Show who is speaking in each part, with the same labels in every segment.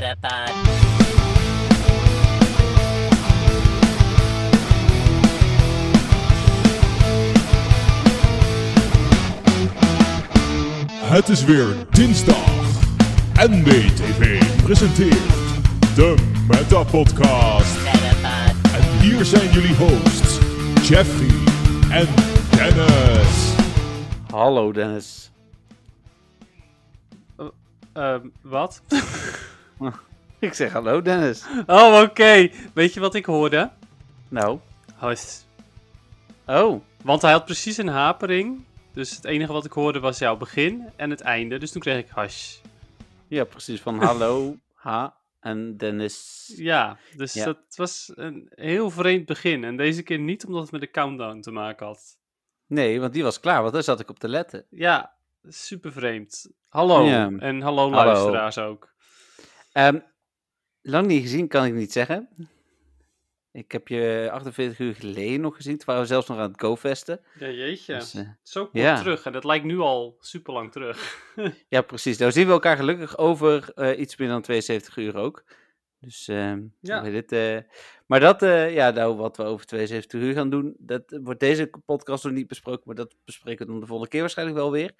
Speaker 1: Metapod.
Speaker 2: Het is weer dinsdag. NBTV presenteert de Meta Podcast. En hier zijn jullie hosts, Jeffrey en Dennis.
Speaker 3: Hallo Dennis.
Speaker 4: Ehm, wat?
Speaker 3: Ik zeg hallo Dennis.
Speaker 4: oh, oké. Weet je wat ik hoorde?
Speaker 3: Nou.
Speaker 4: Hash.
Speaker 3: Oh.
Speaker 4: Want hij had precies een hapering. Dus het enige wat ik hoorde was jouw begin en het einde. Dus toen kreeg ik hash.
Speaker 3: Ja, precies. Van hallo, ha en Dennis.
Speaker 4: Ja, dus
Speaker 3: Ja.
Speaker 4: dat was een heel vreemd begin. En deze keer niet omdat het met de countdown te maken had.
Speaker 3: Nee, want die was klaar, want daar zat ik op te letten.
Speaker 4: Ja, super vreemd. Hallo.
Speaker 3: Ja.
Speaker 4: En hallo,
Speaker 3: Hallo.
Speaker 4: luisteraars ook.
Speaker 3: Ehm, lang niet gezien, kan ik niet zeggen. Ik heb je 48 uur geleden nog gezien. Toen waren we zelfs nog aan het go-vesten.
Speaker 4: Ja, jeetje.
Speaker 3: Dus, eh,
Speaker 4: Zo kort
Speaker 3: ja.
Speaker 4: terug. En dat lijkt nu al super lang terug.
Speaker 3: ja, precies. Nou zien we elkaar gelukkig over eh, iets meer dan 72 uur ook. Dus, ehm
Speaker 4: Ja.
Speaker 3: eh, maar dat, eh, ja, nou, wat we over 72 uur gaan doen, dat wordt deze podcast nog niet besproken, maar dat bespreken we dan de volgende keer waarschijnlijk wel weer.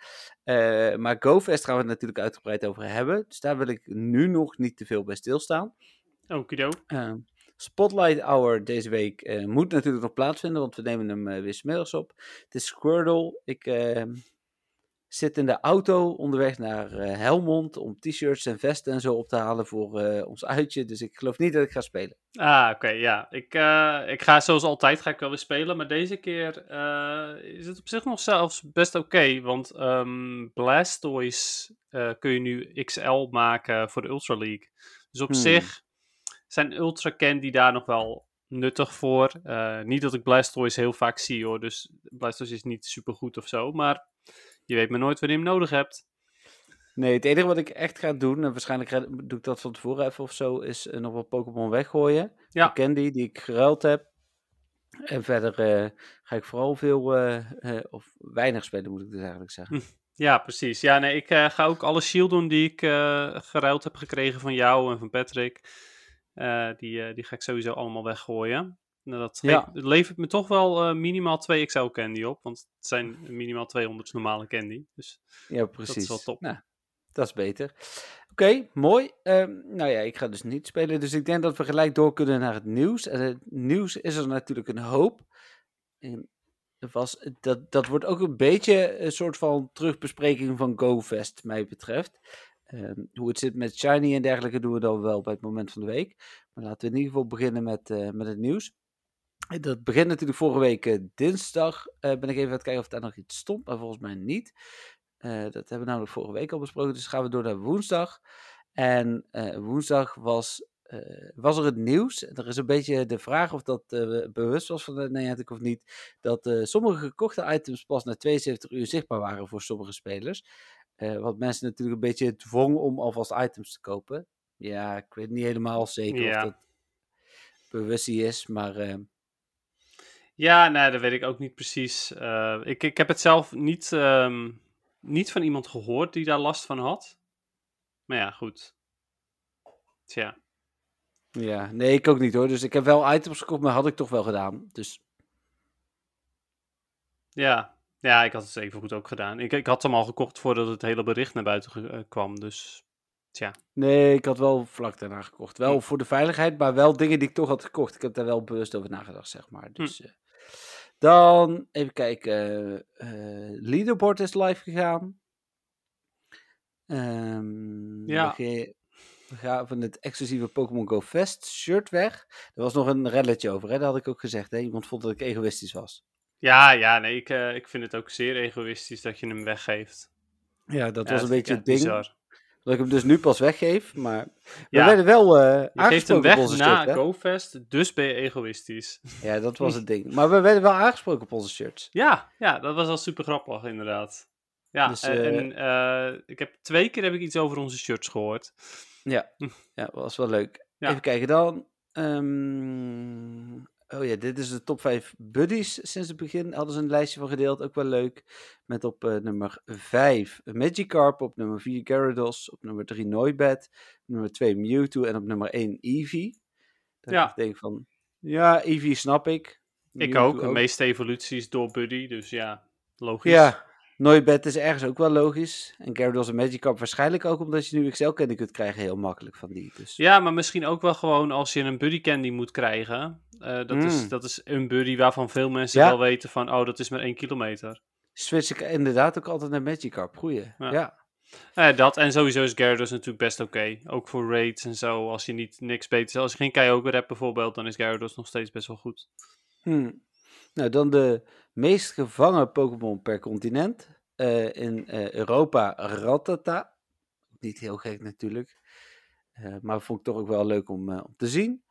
Speaker 3: Eh, maar GoFest gaan we het natuurlijk uitgebreid over hebben, dus daar wil ik nu nog niet te veel bij stilstaan.
Speaker 4: Okido.
Speaker 3: Eh, Spotlight Hour deze week moet natuurlijk nog plaatsvinden, want we nemen hem weer smiddags op. Het is Squirtle. Ik zit in de auto onderweg naar eh, Helmond om t-shirts en vesten en zo op te halen voor eh, ons uitje. Dus ik geloof niet dat ik ga spelen.
Speaker 4: Ah, oké, ja. Ik, eh, ik ga zoals altijd ga ik wel weer spelen, maar deze keer is het op zich nog zelfs best oké, want ehm, Blastoise kun je nu XL maken voor de Ultra League. Dus op
Speaker 3: Hmm.
Speaker 4: zich zijn Ultra Candy daar nog wel nuttig voor. Niet dat ik Blastoise heel vaak zie hoor, dus Blastoise is niet super goed of zo, maar je weet maar nooit wanneer je hem nodig hebt.
Speaker 3: Nee, het enige wat ik echt ga doen, en waarschijnlijk doe ik dat van tevoren even of zo, is eh, nog wat Pokémon weggooien.
Speaker 4: Ja.
Speaker 3: Candy die ik geruild heb. En verder eh, ga ik vooral veel, eh, of weinig spelen moet ik dus eigenlijk zeggen.
Speaker 4: Ja, precies. Ja, nee, ik ga ook alle shield doen die ik geruild heb gekregen van jou en van Patrick. Die, die ga ik sowieso allemaal weggooien. Nou, dat geeft- levert me toch wel eh, minimaal 2 XL candy op. Want het zijn minimaal 200 normale candy. Dus
Speaker 3: Ja, precies.
Speaker 4: wel top.
Speaker 3: Nou, dat is beter. Oké, mooi. Ehm, nou ja, ik ga dus niet spelen. Dus ik denk dat we gelijk door kunnen naar het nieuws. En het nieuws is er natuurlijk een hoop. En er was, dat, dat wordt ook een beetje een soort van terugbespreking van GoFest, mij betreft. Ehm, hoe het zit met Shiny en dergelijke doen we dan wel bij het moment van de week. Maar laten we in ieder geval beginnen met, eh, met het nieuws. Dat begint natuurlijk vorige week eh, dinsdag. Eh, ben ik even aan het kijken of daar nog iets stond, maar volgens mij niet. Eh, dat hebben we namelijk vorige week al besproken. Dus gaan we door naar woensdag. En woensdag was, was er het nieuws. Er is een beetje de vraag of dat bewust was van de Niantic of niet. Dat sommige gekochte items pas na 72 uur zichtbaar waren voor sommige spelers. Wat mensen natuurlijk een beetje dwong om alvast items te kopen. Ja, ik weet niet helemaal zeker
Speaker 4: Ja.
Speaker 3: of dat bewust is. Maar
Speaker 4: ja, nee, dat weet ik ook niet precies. Eh, ik, ik heb het zelf niet, ehm, niet van iemand gehoord die daar last van had. Maar ja, goed. Tja.
Speaker 3: ja, nee, ik ook niet hoor. Dus ik heb wel items gekocht, maar had ik toch wel gedaan. Dus
Speaker 4: Ja, ja, ik had het even goed ook gedaan. Ik, ik had hem al gekocht voordat het hele bericht naar buiten eh, kwam. Dus tja.
Speaker 3: Nee, ik had wel vlak daarna gekocht. Wel voor de veiligheid, maar wel dingen die ik toch had gekocht. Ik heb daar wel bewust over nagedacht, zeg maar. Dus, eh, dan even kijken. eh, leaderboard is live gegaan. Ehm,
Speaker 4: Ja.
Speaker 3: We, we gaven het exclusieve Pokémon Go Fest shirt weg. Er was nog een relletje over, hè? dat had ik ook gezegd. Hè? Iemand vond dat ik egoïstisch was.
Speaker 4: Ja, ja, nee, ik, eh, ik vind het ook zeer egoïstisch dat je hem weggeeft.
Speaker 3: Ja, dat
Speaker 4: Ja,
Speaker 3: was een beetje het ding.
Speaker 4: bizar.
Speaker 3: Dat ik hem dus nu pas weggeef. Maar we
Speaker 4: Ja.
Speaker 3: werden wel eh
Speaker 4: Je geeft hem
Speaker 3: aangesproken op
Speaker 4: weg na
Speaker 3: shirt?
Speaker 4: GoFest, dus ben je egoïstisch.
Speaker 3: Ja, dat was het ding. Maar we werden wel aangesproken op onze shirts.
Speaker 4: Ja, ja, dat was al super grappig, inderdaad. Ja,
Speaker 3: Dus,
Speaker 4: en,
Speaker 3: eh,
Speaker 4: en, eh, ik heb twee keer heb ik iets over onze shirts gehoord.
Speaker 3: Ja, ja was wel leuk.
Speaker 4: Ja.
Speaker 3: Even kijken dan. Ehm, oh ja, dit is de top 5 buddies sinds het begin. Hadden ze een lijstje van gedeeld, ook wel leuk. Met op eh, nummer 5 Magikarp, op nummer 4 Gyarados, op nummer 3 Noibat, op nummer 2 Mewtwo en op nummer 1 Eevee. Dat
Speaker 4: Ja.
Speaker 3: ik denk van, ja, Eevee snap ik.
Speaker 4: Ik ook. De meeste evoluties door Buddy, dus ja, logisch.
Speaker 3: Ja, Noibat is ergens ook wel logisch. En Gyarados en Magikarp waarschijnlijk ook, omdat je nu XL candy kunt krijgen heel makkelijk van die. Dus.
Speaker 4: Ja, maar misschien ook wel gewoon als je een buddy candy moet krijgen. eh, dat, is,
Speaker 3: Mm.
Speaker 4: dat is een buddy waarvan veel mensen
Speaker 3: Ja.
Speaker 4: wel weten van, oh, dat is maar één kilometer.
Speaker 3: Switch ik inderdaad ook altijd naar Magikarp. Goeie.
Speaker 4: Ja.
Speaker 3: Ja.
Speaker 4: Eh, dat en sowieso is Gyarados natuurlijk best oké. Ook voor raids en zo. Als je niet niks beter... Als je geen Kyogre hebt bijvoorbeeld, dan is Gyarados nog steeds best wel goed.
Speaker 3: Hm. Nou, dan de meest gevangen Pokémon per continent. Eh, in eh, Europa Rattata. Niet heel gek natuurlijk. Eh, maar vond ik toch ook wel leuk om, om te zien.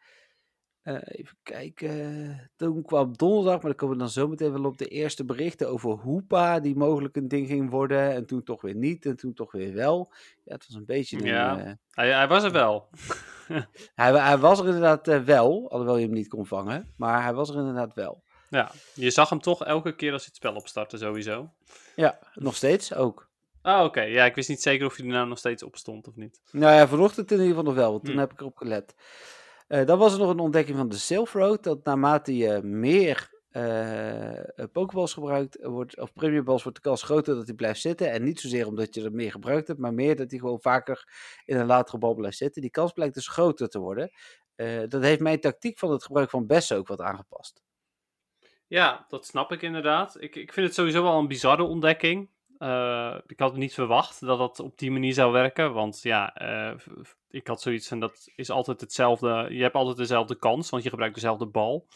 Speaker 3: Even kijken. Toen kwam donderdag, maar daar komen we dan zo meteen wel op de eerste berichten over Hoepa, die mogelijk een ding ging worden. En toen toch weer niet, en toen toch weer wel. Ja, het was een beetje een,
Speaker 4: Ja. Hij, hij was er wel.
Speaker 3: hij, hij was er inderdaad wel, alhoewel je hem niet kon vangen. Maar hij was er inderdaad wel.
Speaker 4: Ja, je zag hem toch elke keer als hij het spel opstartte sowieso.
Speaker 3: Ja, nog steeds ook.
Speaker 4: Ah, oké. Ja, ik wist niet zeker of hij er nou nog steeds op stond of niet.
Speaker 3: Nou ja, vanochtend in ieder geval nog wel, want toen
Speaker 4: Hm.
Speaker 3: heb ik erop gelet. Eh, dan was er nog een ontdekking van de Silph Road, dat naarmate je meer eh, Pokeballs gebruikt, wordt, of Premium Balls, wordt de kans groter dat hij blijft zitten. En niet zozeer omdat je er meer gebruikt hebt, maar meer dat hij gewoon vaker in een latere bal blijft zitten. Die kans blijkt dus groter te worden. Dat heeft mijn tactiek van het gebruik van bessen ook wat aangepast.
Speaker 4: Ja, dat snap ik inderdaad. Ik, ik vind het sowieso wel een bizarre ontdekking. Eh, ik had niet verwacht dat dat op die manier zou werken. Want ja, eh, ik had zoiets van dat is altijd hetzelfde. Je hebt altijd dezelfde kans, want je gebruikt dezelfde bal.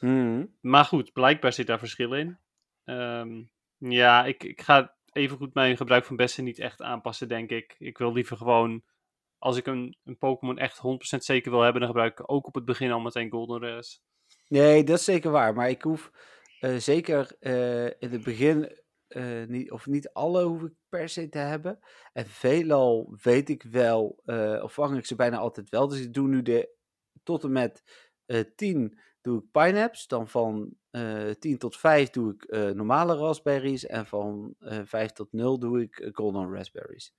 Speaker 3: Mhm.
Speaker 4: Maar goed, blijkbaar zit daar verschil in. Ehm, ja, ik, ik ga evengoed mijn gebruik van bessen niet echt aanpassen, denk ik. Ik wil liever gewoon, als ik een, een Pokémon echt 100% zeker wil hebben, dan gebruik ik ook op het begin al meteen Golden Rares.
Speaker 3: Nee, dat is zeker waar. Maar ik hoef eh, zeker eh, in het begin eh, niet, of niet alle hoef ik per se te hebben. En veelal weet ik wel, of vang ik ze bijna altijd wel. Dus ik doe nu de tot en met eh 10 doe ik pineapps. Dan van eh 10 tot 5 doe ik normale raspberries. En van eh 5 tot 0 doe ik golden raspberries.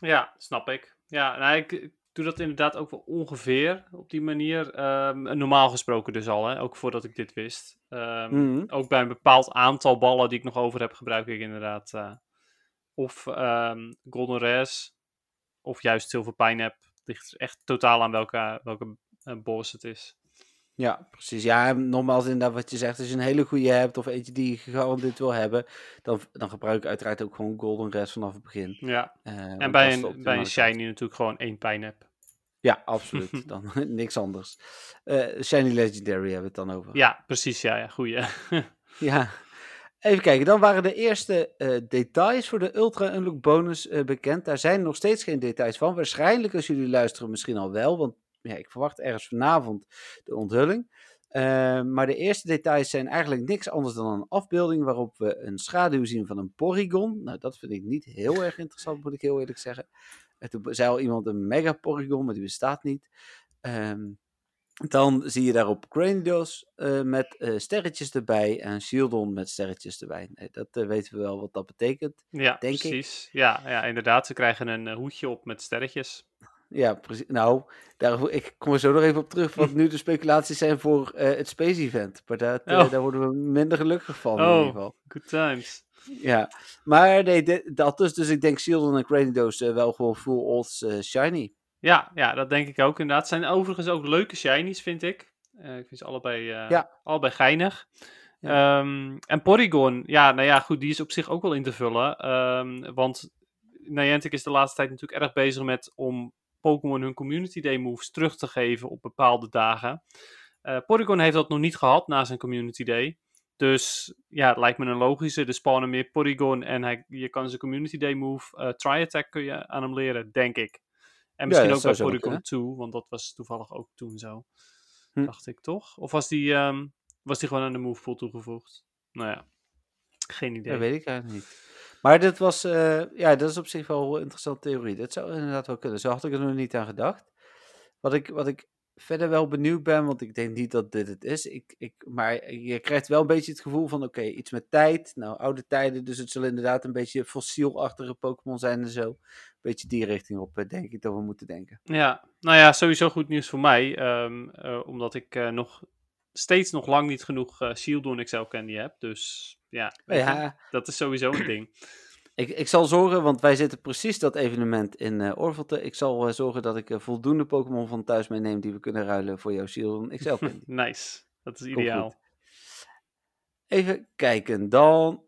Speaker 4: Ja, snap ik. Ja, nou, ik doe dat inderdaad ook wel ongeveer op die manier. Ehm, normaal gesproken dus al, hè, ook voordat ik dit wist. Ehm,
Speaker 3: Mhm.
Speaker 4: Ook bij een bepaald aantal ballen die ik nog over heb, gebruik ik inderdaad eh, of ehm, Golden Rares of juist Silver Pineapple. Ligt echt totaal aan welke, welke eh, boss het is.
Speaker 3: Ja, precies. Ja, nogmaals inderdaad wat je zegt. Als je een hele goede hebt of eentje die je gegarandeerd wil hebben, dan, dan gebruik ik uiteraard ook gewoon golden rest vanaf het begin.
Speaker 4: Ja,
Speaker 3: Eh,
Speaker 4: en bij een, bij een shiny natuurlijk gewoon één Pineapple.
Speaker 3: Ja, absoluut. Dan niks anders. Eh, Shiny Legendary hebben we het dan over.
Speaker 4: Ja, precies. Ja, ja goeie.
Speaker 3: Ja. Even kijken, dan waren de eerste eh, details voor de Ultra Unlock bonus bekend. Daar zijn nog steeds geen details van. Waarschijnlijk als jullie luisteren misschien al wel, want ja, ik verwacht ergens vanavond de onthulling. Eh, maar de eerste details zijn eigenlijk niks anders dan een afbeelding waarop we een schaduw zien van een porygon. Nou, dat vind ik niet heel erg interessant, moet ik heel eerlijk zeggen. En toen zei al iemand een mega porygon, maar die bestaat niet. Ehm, dan zie je daarop Granidos eh met eh, sterretjes erbij en Shieldon met sterretjes erbij. Nee, dat eh, weten we wel wat dat betekent.
Speaker 4: Ja,
Speaker 3: Denk ik.
Speaker 4: precies. Ja, ja, inderdaad. Ze krijgen een hoedje op met sterretjes.
Speaker 3: Ja, precies. Nou, daar, ik kom er zo nog even op terug wat nu de speculaties zijn voor eh, het Space Event. Maar dat, eh,
Speaker 4: Oh.
Speaker 3: daar worden we minder gelukkig van in ieder
Speaker 4: Oh,
Speaker 3: geval.
Speaker 4: good times.
Speaker 3: Ja, maar nee, dit- dat dus. Dus ik denk Shieldon en Granidos eh, wel gewoon full odds shiny.
Speaker 4: Ja, ja, dat denk ik ook inderdaad. Zijn overigens ook leuke shinies, vind ik. Ik vind ze allebei,
Speaker 3: Ja.
Speaker 4: allebei geinig. Ehm, en Porygon, ja, nou ja, goed, die is op zich ook wel in te vullen. Ehm, want Niantic is de laatste tijd natuurlijk erg bezig met om Pokémon hun Community Day moves terug te geven op bepaalde dagen. Eh Porygon heeft dat nog niet gehad na zijn Community Day. Dus ja, het lijkt me een logische. Er spawnen meer Porygon en hij, je kan zijn Community Day move eh Tri-Attack kun je aan hem leren, denk ik. En misschien
Speaker 3: dat
Speaker 4: ook bij Porygon
Speaker 3: kunnen.
Speaker 4: 2, want dat was toevallig ook toen zo.
Speaker 3: Hm.
Speaker 4: Dacht ik toch? Of was die, ehm, was die gewoon aan de move pool toegevoegd? Nou ja, geen idee.
Speaker 3: Dat weet ik eigenlijk niet. Maar dit was, eh, ja, dat is op zich wel een interessante theorie. Dat zou inderdaad wel kunnen. Zo had ik er nog niet aan gedacht. Wat ik, wat ik verder wel benieuwd ben, want ik denk niet dat dit het is. Ik, ik, maar je krijgt wel een beetje het gevoel van, oké, iets met tijd. Nou, oude tijden, dus het zullen inderdaad een beetje fossielachtige Pokémon zijn en zo. Een beetje die richting op, eh, denk ik, dat we moeten denken.
Speaker 4: Ja, nou ja, sowieso goed nieuws voor mij. ehm, eh, omdat ik nog steeds nog lang niet genoeg eh Shield en Excel Candy heb. Dus ja,
Speaker 3: Ja,
Speaker 4: dat is sowieso een ding.
Speaker 3: ik, ik zal zorgen, want wij zitten precies dat evenement in eh Orvelte. Ik zal eh, zorgen dat ik eh, voldoende Pokémon van thuis meeneem die we kunnen ruilen voor jouw Shield en XL.
Speaker 4: Nice, dat is ideaal.
Speaker 3: Even kijken, dan.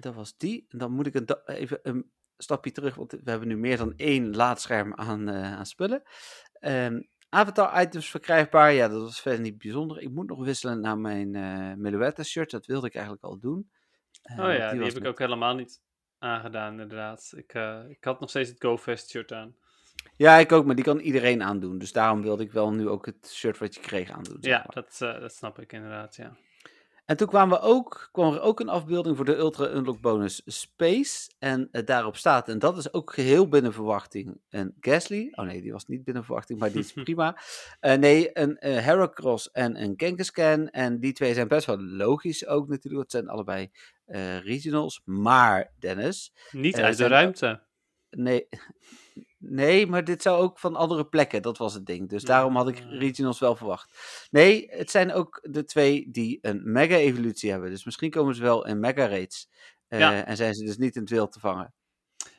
Speaker 3: dat was die. En dan moet ik een, even een stapje terug, want we hebben nu meer dan één laadscherm aan, aan spullen. Ehm, avatar items verkrijgbaar, ja, dat was verder niet bijzonder. Ik moet nog wisselen naar mijn eh Meluetta shirt, dat wilde ik eigenlijk al doen. Eh,
Speaker 4: Oh ja, die, heb ik ook helemaal niet aangedaan, inderdaad. Ik, eh, ik had nog steeds het GoFest shirt aan.
Speaker 3: Ja, ik ook, maar die kan iedereen aandoen. Dus daarom wilde ik wel nu ook het shirt wat je kreeg aandoen. zeg
Speaker 4: Ja, dat, eh, dat snap ik inderdaad, ja.
Speaker 3: En toen kwamen we ook, kwam er ook een afbeelding voor de Ultra Unlock Bonus Space. En eh, daarop staat, en dat is ook geheel binnen verwachting, een Gasly. Oh nee, die was niet binnen verwachting, maar die is prima. Eh, nee, een eh Heracross en een Kangaskhan. En die twee zijn best wel logisch ook natuurlijk. Het zijn allebei regionals. Maar, Dennis,
Speaker 4: Niet uit de ruimte.
Speaker 3: nee... Nee, maar dit zou ook van andere plekken, dat was het ding. Dus daarom had ik
Speaker 4: Ah.
Speaker 3: regionals wel verwacht. Nee, het zijn ook de twee die een mega-evolutie hebben. Dus misschien komen ze wel in mega-raids. Eh,
Speaker 4: Ja.
Speaker 3: En zijn ze dus niet in het wild te vangen.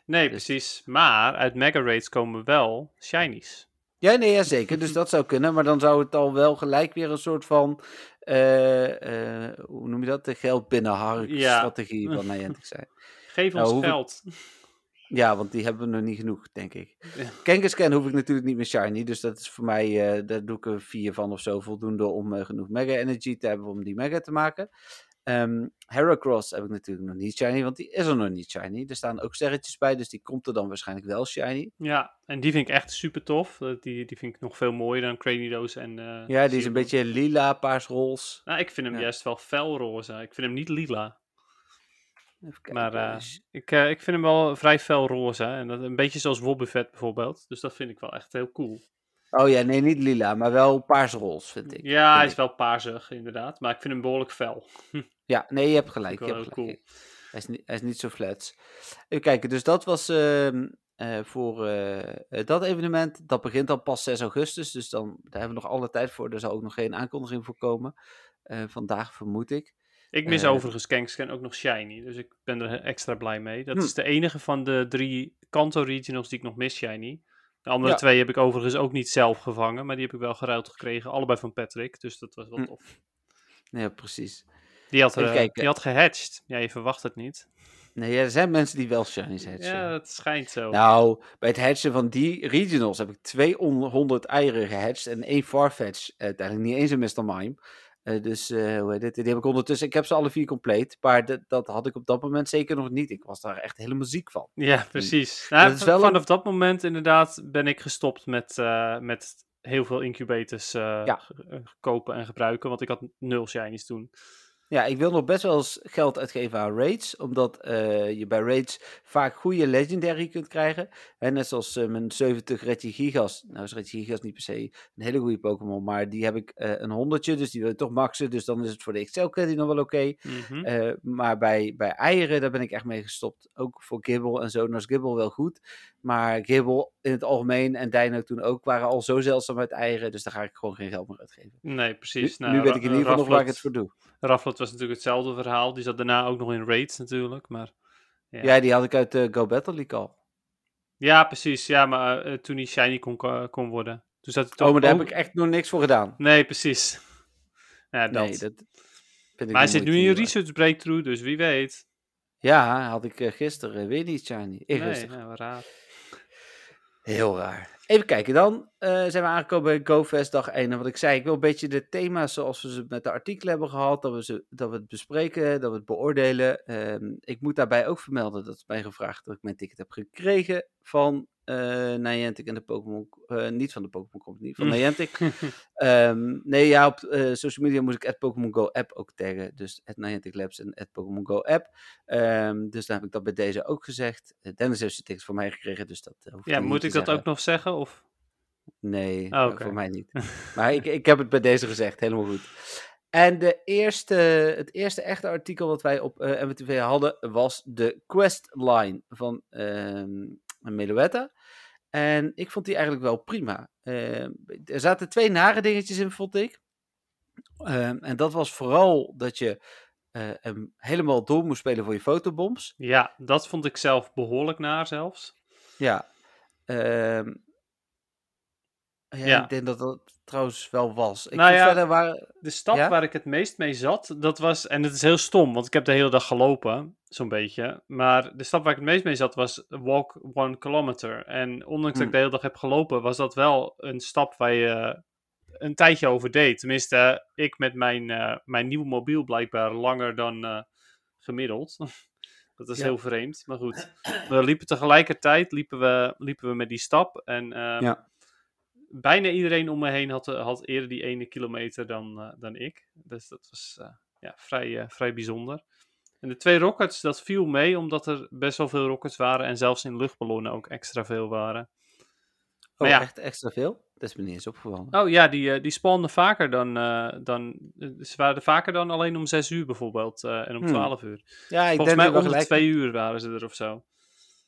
Speaker 4: Nee,
Speaker 3: dus-
Speaker 4: precies. Maar uit Mega Raids komen wel shinies.
Speaker 3: Ja, nee, ja, zeker. Dus dat zou kunnen. Maar dan zou het al wel gelijk weer een soort van... eh, eh, hoe noem je dat? De geld binnenhark
Speaker 4: Ja.
Speaker 3: strategie van Niantic zijn.
Speaker 4: Geef
Speaker 3: Nou,
Speaker 4: ons geld.
Speaker 3: Ja, want die hebben we nog niet genoeg, denk ik.
Speaker 4: Ja.
Speaker 3: Kangaskhan hoef ik natuurlijk niet meer shiny. Dus dat is voor mij, eh, daar doe ik er vier van of zo. Voldoende om eh, genoeg mega energy te hebben om die mega te maken. Ehm Heracross heb ik natuurlijk nog niet shiny, want die is er nog niet shiny. Er staan ook sterretjes bij, dus die komt er dan waarschijnlijk wel shiny.
Speaker 4: Ja, en die vind ik echt super tof. Die, die vind ik nog veel mooier dan Cranidos en... eh,
Speaker 3: Ja, die is een beetje lila, paars, roze.
Speaker 4: Nou, ik vind hem
Speaker 3: Ja.
Speaker 4: juist wel felroze. Ik vind hem niet lila. Maar eh, ik, eh, ik vind hem wel vrij felroze. En dat, een beetje zoals Wobbuffet bijvoorbeeld. Dus dat vind ik wel echt heel cool.
Speaker 3: Oh ja, nee, niet lila, maar wel paars, roze, vind ik.
Speaker 4: Ja,
Speaker 3: vind
Speaker 4: hij
Speaker 3: ik.
Speaker 4: is wel paarsig inderdaad. Maar ik vind hem behoorlijk fel.
Speaker 3: Ja, nee, je hebt gelijk. Je hebt gelijk.
Speaker 4: heel
Speaker 3: Hij, is niet, hij is niet zo flats. Even kijken, dus dat was ehm, eh, voor dat evenement. Dat begint dan pas 6 augustus, dus dan, daar hebben we nog alle tijd voor. Er zal ook nog geen aankondiging voor komen. Eh, vandaag vermoed ik.
Speaker 4: Ik mis
Speaker 3: Eh,
Speaker 4: overigens Kangaskhan ook nog Shiny. Dus ik ben er extra blij mee. Dat
Speaker 3: Hm.
Speaker 4: is de enige van de drie Kanto Regionals die ik nog mis Shiny. De andere
Speaker 3: Ja.
Speaker 4: twee heb ik overigens ook niet zelf gevangen. Maar die heb ik wel geruild gekregen. Allebei van Patrick. Dus dat was wel
Speaker 3: Hm.
Speaker 4: tof.
Speaker 3: Ja, precies.
Speaker 4: Die had,
Speaker 3: kijken.
Speaker 4: die had gehatcht. Ja, je verwacht het niet.
Speaker 3: Nee, ja, er zijn mensen die wel shinies hatchen.
Speaker 4: Ja, dat schijnt zo.
Speaker 3: Nou, bij het hatchen van die regionals heb ik 200 eieren gehatcht en één Farfetch. eh, Uiteindelijk niet eens een Mr. Mime. Eh, dus hoe heet het? Die heb ik ondertussen. Ik heb ze alle vier compleet. Maar dat, dat had ik op dat moment zeker nog niet. Ik was daar echt helemaal ziek van.
Speaker 4: Ja, precies. Nou,
Speaker 3: is wel
Speaker 4: vanaf dat moment inderdaad ben ik gestopt met, eh, met heel veel incubators
Speaker 3: Ja.
Speaker 4: kopen en gebruiken. Want ik had nul shinies toen.
Speaker 3: Ja, ik wil nog best wel eens geld uitgeven aan raids. Omdat eh, je bij raids vaak goede legendary kunt krijgen. En net zoals eh, mijn 70 Reggie Gigas. Nou is Reggie Gigas niet per se een hele goede Pokémon. Maar die heb ik eh, een honderdje. Dus die wil ik toch maxen. Dus dan is het voor de XL Candy nog wel oké.
Speaker 4: Mhm.
Speaker 3: Maar bij, bij eieren, daar ben ik echt mee gestopt. Ook voor Gibble en zo. Nou is Gibble wel goed. Maar Gibble in het algemeen en Dino toen ook waren al zo zeldzaam uit eieren. Dus daar ga ik gewoon geen geld meer uitgeven.
Speaker 4: Nee,
Speaker 3: Nu,
Speaker 4: precies.
Speaker 3: nu
Speaker 4: Nou,
Speaker 3: weet
Speaker 4: Ra-
Speaker 3: ik in ieder geval nog waar ik het voor doe.
Speaker 4: Rufflet was natuurlijk hetzelfde verhaal. Die zat daarna ook nog in raids natuurlijk. Maar ja,
Speaker 3: Ja, die had ik uit de Go Battle League al.
Speaker 4: Ja, precies. Ja, maar eh, toen die shiny kon, ko- kon worden. Toen zat het
Speaker 3: Oh, maar daar
Speaker 4: ook-
Speaker 3: heb ik echt nog niks voor gedaan.
Speaker 4: Nee, precies. Ja, dat.
Speaker 3: Nee, dat vind ik
Speaker 4: maar hij zit nu in
Speaker 3: niet
Speaker 4: research breakthrough, dus wie weet.
Speaker 3: Ja, had ik eh, gisteren weer niet shiny.
Speaker 4: Nee, raar.
Speaker 3: Heel raar. Even kijken, dan eh, zijn we aangekomen bij GoFest dag 1. En wat ik zei, ik wil een beetje de thema's zoals we ze met de artikelen hebben gehad, dat we, ze, dat we het bespreken, dat we het beoordelen. Ehm, ik moet daarbij ook vermelden, dat is mij gevraagd, dat ik mijn ticket heb gekregen van eh Niantic en de Pokémon, eh, niet van de Pokémon Company, van
Speaker 4: Mm.
Speaker 3: Niantic. Ehm, nee, ja, op social media moest ik at Pokémon Go app ook taggen. Dus at Niantic Labs en at Pokémon Go app. Ehm, dus dan heb ik dat bij deze ook gezegd. Dennis heeft zijn ticket voor mij gekregen, dus dat
Speaker 4: Ja,
Speaker 3: niet
Speaker 4: moet ik dat
Speaker 3: zeggen.
Speaker 4: ook nog zeggen? Of?
Speaker 3: Nee,
Speaker 4: Oh,
Speaker 3: eh, voor mij niet. Maar ik, ik heb het bij deze gezegd, helemaal goed. En de eerste, het eerste echte artikel wat wij op eh MWTV hadden was de questline van ehm Meluetta. En ik vond die eigenlijk wel prima. Ehm, er zaten twee nare dingetjes in, vond ik. Ehm, en dat was vooral dat je eh, hem helemaal door moest spelen voor je fotobombs.
Speaker 4: Ja, dat vond ik zelf behoorlijk naar zelfs.
Speaker 3: Ja. Ehm, ja,
Speaker 4: Ja.
Speaker 3: ik denk dat dat trouwens wel was. Ik
Speaker 4: Nou ja,
Speaker 3: verder waar...
Speaker 4: De stap
Speaker 3: Ja?
Speaker 4: waar ik het meest mee zat, dat was, en het is heel stom, want ik heb de hele dag gelopen, zo'n beetje. Maar de stap waar ik het meest mee zat was walk one kilometer. En ondanks dat ik
Speaker 3: Hmm.
Speaker 4: de hele dag heb gelopen, was dat wel een stap waar je een tijdje over deed. Tenminste, ik met mijn, eh, mijn nieuwe mobiel blijkbaar langer dan eh, gemiddeld. dat is
Speaker 3: Ja.
Speaker 4: heel vreemd, maar goed. We liepen tegelijkertijd, liepen we, liepen we met die stap. En ehm,
Speaker 3: Ja.
Speaker 4: Bijna iedereen om me heen had, eh, had eerder die ene kilometer dan, eh, dan ik. Dus dat was eh, ja, vrij, vrij bijzonder. En de twee rockets, dat viel mee, omdat er best wel veel rockets waren. En zelfs in luchtballonnen ook extra veel waren.
Speaker 3: Oh,
Speaker 4: ja.
Speaker 3: echt extra veel? Dat is me niet eens opgevallen.
Speaker 4: Oh ja, die, die spawnden vaker dan, dan... Ze waren er vaker dan alleen om 6 uur bijvoorbeeld. en om
Speaker 3: Hmm.
Speaker 4: 12 uur.
Speaker 3: ja, ik
Speaker 4: Volgens
Speaker 3: denk
Speaker 4: mij om de. 2 uur waren ze er of zo.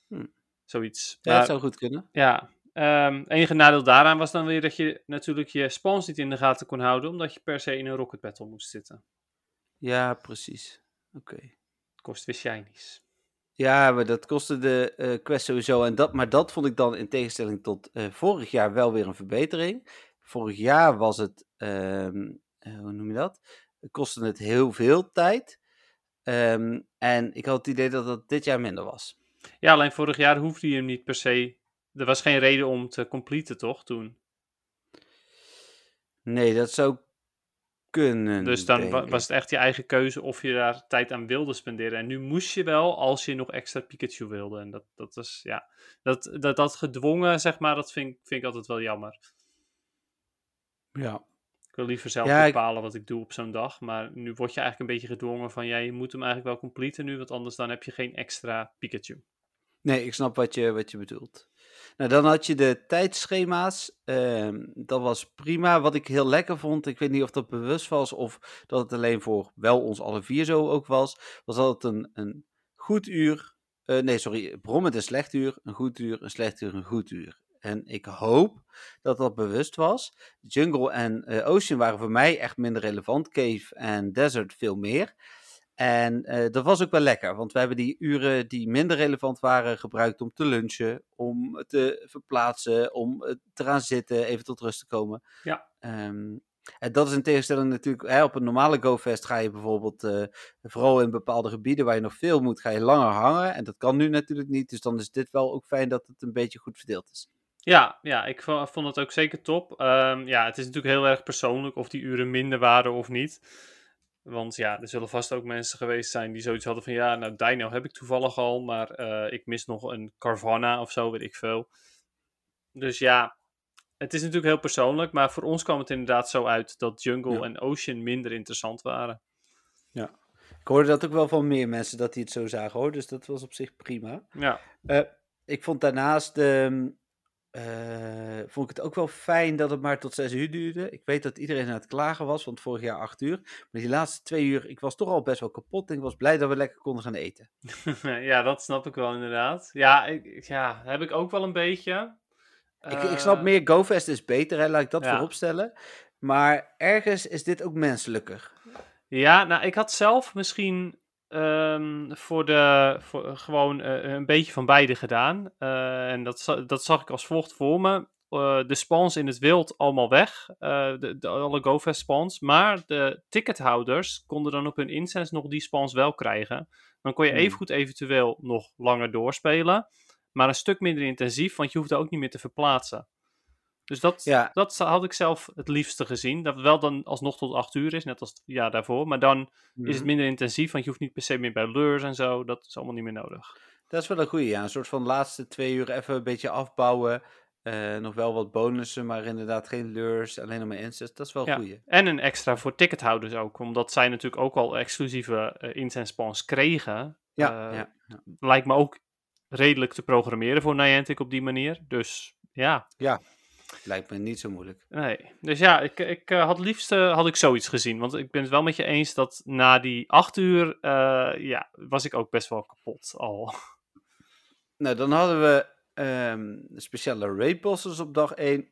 Speaker 3: Hmm.
Speaker 4: Zoiets.
Speaker 3: Ja,
Speaker 4: Maar-
Speaker 3: dat zou goed kunnen.
Speaker 4: Ja, ehm enige nadeel daaraan was dan weer dat je natuurlijk je spawns niet in de gaten kon houden, omdat je per se in een rocket battle moest zitten.
Speaker 3: Ja, precies. Oké.
Speaker 4: Kost weer shinies.
Speaker 3: Ja, maar dat kostte de eh, quest sowieso. En dat, maar dat vond ik dan in tegenstelling tot eh, vorig jaar wel weer een verbetering. Vorig jaar was het, ehm, eh, hoe noem je dat? Het kostte het heel veel tijd. Ehm, en ik had het idee dat dat dit jaar minder was.
Speaker 4: Ja, alleen vorig jaar hoefde je hem niet per se. Er was geen reden om te completen, toch? Toen.
Speaker 3: Nee, dat zou kunnen.
Speaker 4: Dus dan
Speaker 3: denk
Speaker 4: wa-
Speaker 3: ik.
Speaker 4: was het echt je eigen keuze of je daar tijd aan wilde spenderen. En nu moest je wel als je nog extra Pikachu wilde. En dat, dat is, ja. Dat, dat, dat gedwongen, zeg maar, dat vind, ik- vind ik altijd wel jammer.
Speaker 3: Ja.
Speaker 4: Ik wil liever zelf
Speaker 3: Ja, ik-
Speaker 4: bepalen wat ik doe op zo'n dag. Maar nu word je eigenlijk een beetje gedwongen van... Ja, je moet hem eigenlijk wel completen nu. Want anders dan heb je geen extra Pikachu.
Speaker 3: Nee, ik snap wat je, wat je bedoelt. Nou, dan had je de tijdschema's. ehm, dat was prima. Wat ik heel lekker vond, ik weet niet of dat bewust was of dat het alleen voor wel ons alle vier zo ook was, was dat het een, een goed uur, eh, nee sorry, bron met een slecht uur, een goed uur, een slecht uur, een goed uur. En ik hoop dat dat bewust was. Jungle en eh, Ocean waren voor mij echt minder relevant. Cave en Desert veel meer. En eh, dat was ook wel lekker, want we hebben die uren die minder relevant waren gebruikt om te lunchen, om te verplaatsen, om eh, te gaan zitten, even tot rust te komen.
Speaker 4: Ja.
Speaker 3: Ehm, en dat is in tegenstelling natuurlijk, hè, op een normale GoFest ga je bijvoorbeeld, eh, vooral in bepaalde gebieden waar je nog veel moet, ga je langer hangen. En dat kan nu natuurlijk niet, dus dan is dit wel ook fijn dat het een beetje goed verdeeld is.
Speaker 4: Ja, ja ik vo- vond het ook zeker top. Ehm, ja, het is natuurlijk heel erg persoonlijk of die uren minder waren of niet. Want ja, er zullen vast ook mensen geweest zijn die zoiets hadden van... Ja, nou, Dino heb ik toevallig al, maar eh, ik mis nog een Carvana of zo, weet ik veel. Dus ja, het is natuurlijk heel persoonlijk. Maar voor ons kwam het inderdaad zo uit dat Jungle
Speaker 3: Ja.
Speaker 4: en Ocean minder interessant waren.
Speaker 3: Ik hoorde dat ook wel van meer mensen dat die het zo zagen hoor, dus dat was op zich prima.
Speaker 4: Ja,
Speaker 3: Eh, ik vond daarnaast ehm, eh, vond ik het ook wel fijn dat het maar tot zes uur duurde. Ik weet dat iedereen aan het klagen was, want vorig jaar acht uur. Maar die laatste twee uur, ik was toch al best wel kapot en ik was blij dat we lekker konden gaan eten.
Speaker 4: ja dat snap ik wel inderdaad. Ja, ik, ja heb ik ook wel een beetje.
Speaker 3: ik, ik snap
Speaker 4: Eh,
Speaker 3: meer, GoFest is beter, hè, laat ik dat
Speaker 4: ja.
Speaker 3: voorop stellen. Maar ergens is dit ook menselijker.
Speaker 4: Ja, nou, ik had zelf misschien ehm, voor de, voor, eh, gewoon eh, een beetje van beide gedaan. Eh, en dat, dat zag ik als volgt voor me. Eh, de spawns in het wild allemaal weg. eh, de, de, alle GoFest spawns. Maar de tickethouders konden dan op hun incense nog die spawns wel krijgen. Dan kon je
Speaker 3: Hmm.
Speaker 4: evengoed eventueel nog langer doorspelen. Maar een stuk minder intensief, want je hoefde ook niet meer te verplaatsen. Dus dat,
Speaker 3: Ja.
Speaker 4: dat had ik zelf het liefste gezien. Dat het wel dan alsnog tot 8 uur is, net als het jaar daarvoor. Maar dan is het
Speaker 3: Mhm.
Speaker 4: minder intensief, want je hoeft niet per se meer bij lures en zo. Dat is allemaal niet meer nodig.
Speaker 3: Dat is wel een goeie, ja. Een soort van laatste twee uur even een beetje afbouwen. Eh, nog wel wat bonussen, maar inderdaad geen lures, alleen nog maar incense. Dat is wel een
Speaker 4: Ja.
Speaker 3: goeie.
Speaker 4: En een extra voor tickethouders ook, omdat zij natuurlijk ook al exclusieve eh incense spawns kregen.
Speaker 3: Ja,
Speaker 4: Eh,
Speaker 3: ja, ja.
Speaker 4: Lijkt me ook redelijk te programmeren voor Niantic op die manier. Dus ja.
Speaker 3: Ja. Lijkt me niet zo moeilijk.
Speaker 4: Nee, dus ja, ik, ik eh, had liefst eh, had ik zoiets gezien. Want ik ben het wel met je eens dat na die acht uur, eh, ja, was ik ook best wel kapot al.
Speaker 3: Nou, dan hadden we ehm, speciale raid bosses op dag 1.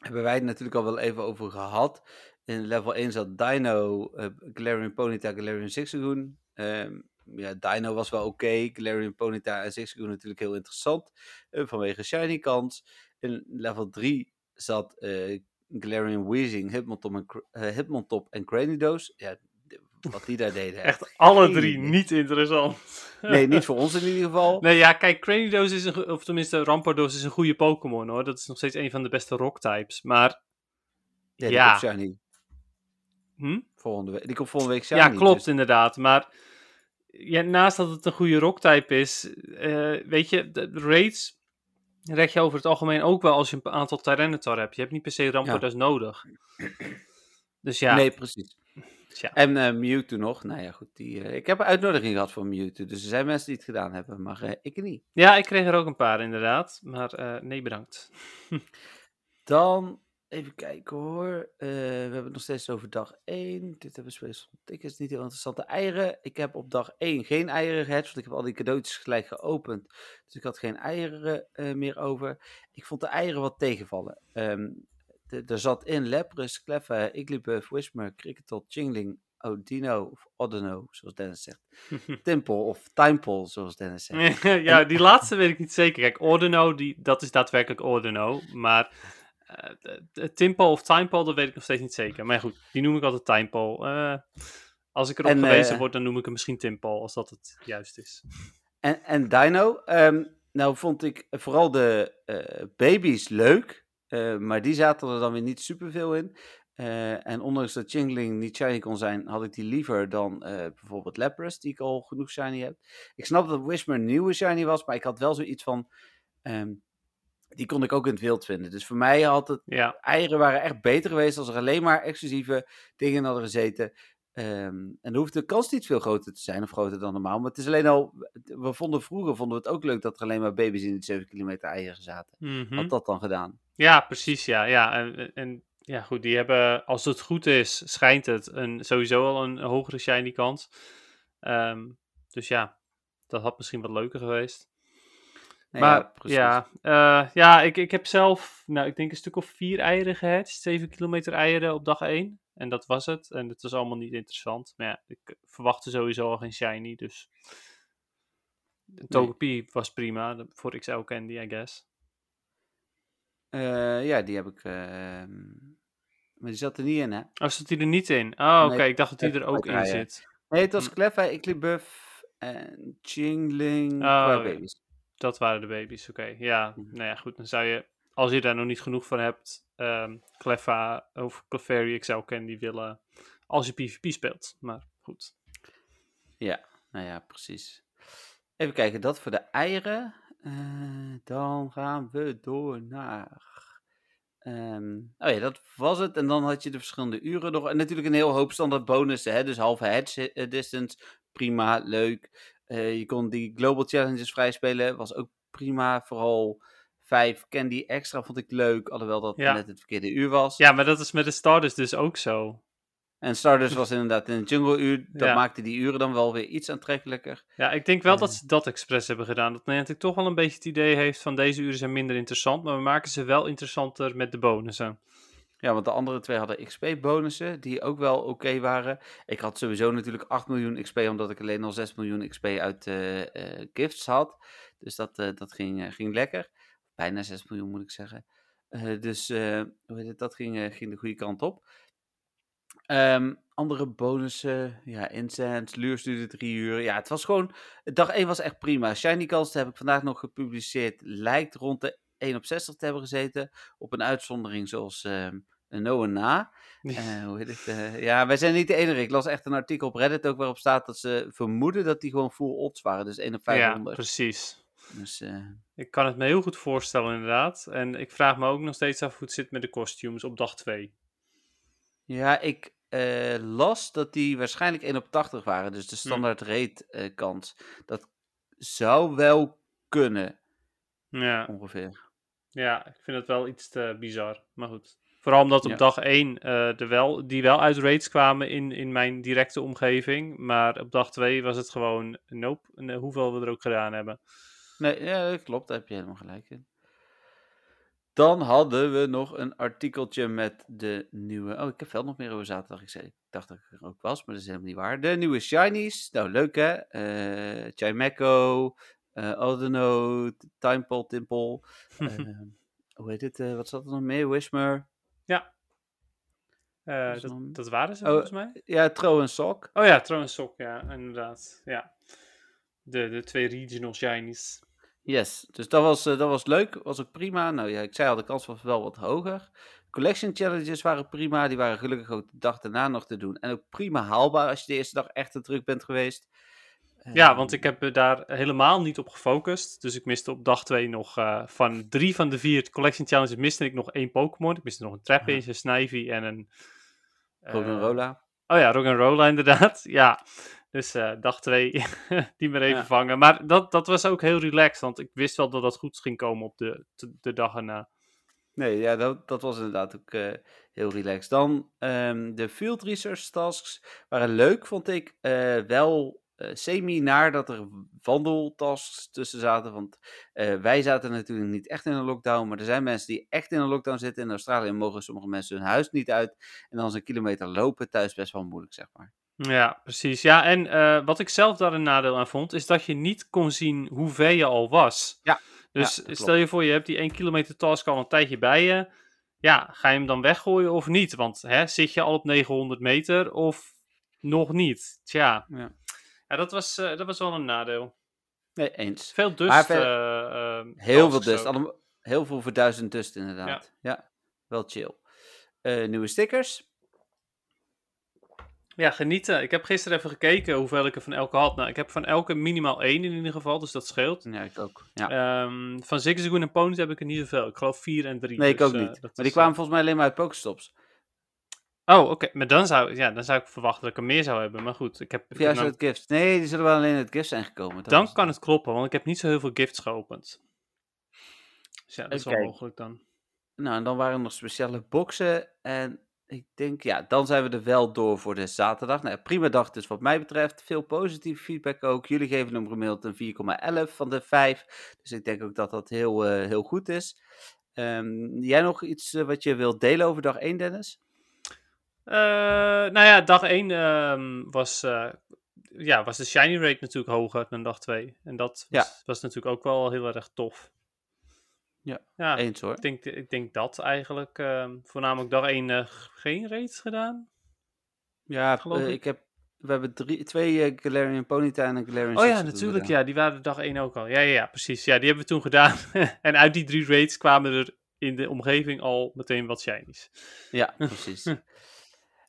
Speaker 3: Hebben wij het natuurlijk al wel even over gehad. In level 1 zat Dino, uh, Galarian Ponyta, Galarian Zigzagoon. Ehm, ja, Dino was wel oké. Galarian Ponyta en Zigzagoon natuurlijk heel interessant. vanwege shiny kans. In level 3 zat Galarian Weezing, Hitmontop en, Cranidos. Ja, wat die daar deden.
Speaker 4: Echt alle drie
Speaker 3: idee.
Speaker 4: niet interessant.
Speaker 3: Nee, niet voor ons in ieder geval.
Speaker 4: Nee, ja, kijk, Cranidos is een, of tenminste Rampardos is een goede Pokémon hoor. Dat is nog steeds een van de beste rock-types. Maar,
Speaker 3: Ja, die
Speaker 4: Ja.
Speaker 3: komt shiny.
Speaker 4: hm?
Speaker 3: Volgende week. Die komt volgende week shiny.
Speaker 4: Ja, klopt
Speaker 3: dus-
Speaker 4: inderdaad. Maar ja, naast dat het een goede rock-type is, eh, weet je, de raids red je over het algemeen ook wel als je een aantal Tyranitar hebt. Je hebt niet per se Rampardos nodig. Dus ja,
Speaker 3: Nee, precies.
Speaker 4: tja.
Speaker 3: En eh, Mewtwo nog. Nou ja, goed. Die, eh, ik heb een uitnodiging gehad voor Mewtwo. Dus er zijn mensen die het gedaan hebben, maar eh, ik niet.
Speaker 4: ja, ik kreeg er ook een paar inderdaad. Maar nee, bedankt.
Speaker 3: Dan even kijken hoor. Eh, we hebben het nog steeds over dag 1. Dit hebben we special tickets. Niet heel interessante eieren. Ik heb op dag 1 geen eieren gehad. Want ik heb al die cadeautjes gelijk geopend. Dus ik had geen eieren eh, meer over. Ik vond de eieren wat tegenvallen. Ehm, er zat in Leprus, Cleffa, Igglybuff, Whismer, Cricketot, Chingling, Odino of Odino, zoals Dennis zegt. Timple of Timepole, zoals Dennis zegt.
Speaker 4: ja, die laatste weet ik niet zeker. Kijk, Ordino, die, dat is daadwerkelijk Ordino. Maar Timpo of Timepole, dat weet ik nog steeds niet zeker. Maar goed, die noem ik altijd Timepole. Eh, als ik erop
Speaker 3: En,
Speaker 4: gewezen
Speaker 3: eh,
Speaker 4: word, dan noem ik hem misschien Timpo, als dat het juist is.
Speaker 3: En, en Dino, ehm, nou vond ik vooral de baby's leuk, maar die zaten er dan weer niet superveel in. En ondanks dat Chingling niet shiny kon zijn, had ik die liever dan bijvoorbeeld Lapras, die ik al genoeg shiny heb. Ik snap dat Whismer een nieuwe shiny was, maar ik had wel zoiets van, ehm, die kon ik ook in het wild vinden. Dus voor mij had het,
Speaker 4: Ja,
Speaker 3: eieren waren echt beter geweest als er alleen maar exclusieve dingen in hadden gezeten. Ehm, en dan hoeft de kans niet veel groter te zijn, of groter dan normaal. Maar het is alleen al, we vonden vroeger vonden we het ook leuk dat er alleen maar baby's in die 7 kilometer eieren zaten.
Speaker 4: mhm.
Speaker 3: Had dat dan gedaan?
Speaker 4: ja precies, ja. ja. En, en ja, goed, die hebben, als het goed is, schijnt het een, sowieso al een hogere shiny kans. Ehm, dus ja, dat had misschien wat leuker geweest. Maar
Speaker 3: ja, precies.
Speaker 4: ja, eh, ja ik, ik heb zelf, nou, ik denk een stuk of vier eieren gehatcht. 7 kilometer eieren op dag 1. En dat was het. En het was allemaal niet interessant. Maar ja, ik verwachtte sowieso al geen shiny. Dus Togepi was prima voor XL Candy, I guess.
Speaker 3: Eh, ja, die heb ik. ehm, maar die zat er niet in, hè?
Speaker 4: Oh, zat die er niet in? Oh, oké.
Speaker 3: Nee,
Speaker 4: ik dacht dat die er ook in zit.
Speaker 3: Nee, het was
Speaker 4: Hm.
Speaker 3: Cleffa, Igglybuff en Chingling
Speaker 4: Oh, ja. Dat waren de baby's, oké. Ja,
Speaker 3: Mhm.
Speaker 4: nou ja, goed. Dan zou je, als je daar nog niet genoeg van hebt, ehm Cleffa of Clefairy XL Candy willen als je PvP speelt. Maar goed.
Speaker 3: Nou ja, precies. Even kijken, dat voor de eieren. Eh, dan gaan we door naar. ehm, oh ja, dat was het. En dan had je de verschillende uren nog. En natuurlijk een heel hoop standaard bonussen. Hè? Dus halve hedge eh, distance. Prima, leuk. Eh, je kon die global challenges vrijspelen. Was ook prima. Vooral vijf candy extra vond ik leuk. Alhoewel dat
Speaker 4: Ja.
Speaker 3: net het verkeerde uur was.
Speaker 4: Ja, maar dat is met de Stardust dus ook zo.
Speaker 3: En Stardust was inderdaad in het jungle uur. Dat
Speaker 4: Ja.
Speaker 3: maakte die uren dan wel weer iets aantrekkelijker.
Speaker 4: Ja, ik denk wel dat
Speaker 3: Eh.
Speaker 4: ze dat expres hebben gedaan. Dat Niantic toch wel een beetje het idee heeft van deze uren zijn minder interessant, maar we maken ze wel interessanter met de bonussen.
Speaker 3: Ja, want de andere twee hadden XP-bonussen, die ook wel oké waren. Ik had sowieso natuurlijk 8 miljoen XP, omdat ik alleen al 6 miljoen XP uit eh, eh, gifts had. Dus dat, eh, dat ging, ging lekker. Bijna 6 miljoen moet ik zeggen. Dus het, dat ging, ging de goede kant op. Ehm, andere bonussen, ja, Incense, Luur duurde drie uur. Ja, het was gewoon, dag 1 was echt prima. Shiny Cast heb ik vandaag nog gepubliceerd. Lijkt rond de 1 op 60 te hebben gezeten. Op een uitzondering zoals ehm, een no en na. Eh, hoe heet het? eh, ja, wij zijn niet de enige. Ik las echt een artikel op Reddit ook waarop staat dat ze vermoeden dat die gewoon full odds waren. Dus 1 op
Speaker 4: ja,
Speaker 3: 500.
Speaker 4: precies.
Speaker 3: dus, eh,
Speaker 4: Ik kan het me heel goed voorstellen inderdaad. En ik vraag me ook nog steeds af hoe het zit met de costumes op dag 2.
Speaker 3: ja, ik las dat die waarschijnlijk 1 op 80 waren. Dus de standaard rate eh, kans. Dat zou wel kunnen,
Speaker 4: Ja,
Speaker 3: ongeveer.
Speaker 4: Ja, ik vind het wel iets te bizar. Maar goed. Vooral omdat op
Speaker 3: Ja.
Speaker 4: dag 1 eh er wel, die wel uit raids kwamen in, in mijn directe omgeving. Maar op dag 2 was het gewoon nope. eh, hoeveel we er ook gedaan hebben.
Speaker 3: Nee, ja, dat klopt, daar heb je helemaal gelijk in. Dan hadden we nog een artikeltje met de nieuwe. Oh, ik heb wel nog meer over zaterdag. Ik, zei, ik dacht dat ik er ook was, maar dat is helemaal niet waar. De nieuwe Shinies. Nou, leuk hè? Eh Chimeco, eh Aldeno, Timepole, Timple. eh, hoe heet het? eh, wat zat er nog meer? Whismer.
Speaker 4: Eh,
Speaker 3: is
Speaker 4: dat, dat waren ze
Speaker 3: Oh,
Speaker 4: volgens mij.
Speaker 3: Ja, Tro en Sok.
Speaker 4: Oh ja, trouwens Sok, ja, inderdaad. Ja. De, de twee regional shinies.
Speaker 3: Yes, dus dat was, eh, dat was leuk. Was ook prima. Nou ja, ik zei al, de kans was wel wat hoger. Collection challenges waren prima. Die waren gelukkig ook de dag daarna nog te doen. En ook prima haalbaar als je de eerste dag echt te druk bent geweest.
Speaker 4: Ja,
Speaker 3: Ehm,
Speaker 4: want ik heb er daar helemaal niet op gefocust. Dus ik miste op dag 2 nog eh, van drie van de vier collection challenges miste ik nog één Pokémon. Ik miste nog een Trapinch, een Snivy en een... eh,
Speaker 3: Roggenrola.
Speaker 4: Oh ja, Roggenrola inderdaad. Ja, dus eh, dag 2 die maar even
Speaker 3: Ja.
Speaker 4: vangen. Maar dat, dat was ook heel relaxed, want ik wist wel dat dat goed ging komen op de, de, de dag erna.
Speaker 3: Nee, ja, dat, dat was inderdaad ook eh, heel relaxed. Dan ehm, de field research tasks waren leuk, vond ik. eh, wel eh, semi naar dat er wandeltasks tussen zaten. Want eh, wij zaten natuurlijk niet echt in een lockdown. Maar er zijn mensen die echt in een lockdown zitten. In Australië mogen sommige mensen hun huis niet uit. En dan is een kilometer lopen thuis best wel moeilijk, zeg maar.
Speaker 4: Ja, precies. Ja, en eh, wat ik zelf daar een nadeel aan vond, is dat je niet kon zien hoe ver je al was.
Speaker 3: Ja,
Speaker 4: Dus
Speaker 3: ja,
Speaker 4: stel je voor, je hebt die 1 kilometer task al een tijdje bij je. Ja, ga je hem dan weggooien of niet? Want hè, zit je al op 900 meter of nog niet? Tja,
Speaker 3: Ja.
Speaker 4: Ja, dat, was, eh, dat was wel een nadeel.
Speaker 3: Nee, eens.
Speaker 4: Veel dust. Eh, eh,
Speaker 3: Heel veel dust. Allemaal, heel veel voor duizend dust, inderdaad. Ja, wel chill. Nieuwe stickers.
Speaker 4: Ja, genieten. Ik heb gisteren even gekeken hoeveel ik er van elke had. Nou, ik heb van elke minimaal één in ieder geval, dus dat scheelt.
Speaker 3: Ja, ik ook. Ja.
Speaker 4: Ehm, van Zigzagoon en Ponies heb ik er niet zoveel. Ik geloof 4 en 3.
Speaker 3: Nee, ik
Speaker 4: dus,
Speaker 3: ook niet. maar die kwamen volgens mij alleen maar uit Pokestops.
Speaker 4: Oh, oké. Maar dan zou, ja, dan zou ik verwachten dat ik er meer zou hebben. Maar goed, ik heb, ik
Speaker 3: Of
Speaker 4: heb
Speaker 3: juist
Speaker 4: nou-
Speaker 3: uit gifts. Nee, die zullen wel alleen uit gifts zijn gekomen.
Speaker 4: dan
Speaker 3: was
Speaker 4: kan het kloppen, want ik heb niet zo heel veel gifts geopend. Dus ja, dat is wel mogelijk dan.
Speaker 3: Nou, en dan waren er nog speciale boxen. En ik denk, ja, dan zijn we er wel door voor de zaterdag. Nou, prima dag dus wat mij betreft. Veel positieve feedback ook. Jullie geven hem gemiddeld een 4,11 van de 5. Dus ik denk ook dat dat heel, eh, heel goed is. Ehm, jij nog iets eh, wat je wilt delen over dag 1, Dennis?
Speaker 4: Eh, nou ja, dag 1 was, eh, ja, was de shiny rate natuurlijk hoger dan dag 2. En dat was,
Speaker 3: Ja.
Speaker 4: was natuurlijk ook wel heel erg tof.
Speaker 3: Ja,
Speaker 4: ja
Speaker 3: Eens hoor.
Speaker 4: ik, denk, ik denk dat eigenlijk. ehm, voornamelijk dag 1 eh, geen rates gedaan.
Speaker 3: Ja,
Speaker 4: geloof ik.
Speaker 3: ik heb, we hebben drie, twee Galarian Ponyta en een Galarian
Speaker 4: Oh ja, natuurlijk.
Speaker 3: gedaan.
Speaker 4: Ja, die waren dag 1 ook al. Ja, ja, ja, precies. Ja, die hebben we toen gedaan. en uit die drie raids kwamen er in de omgeving al meteen wat shinies.
Speaker 3: Ja, precies.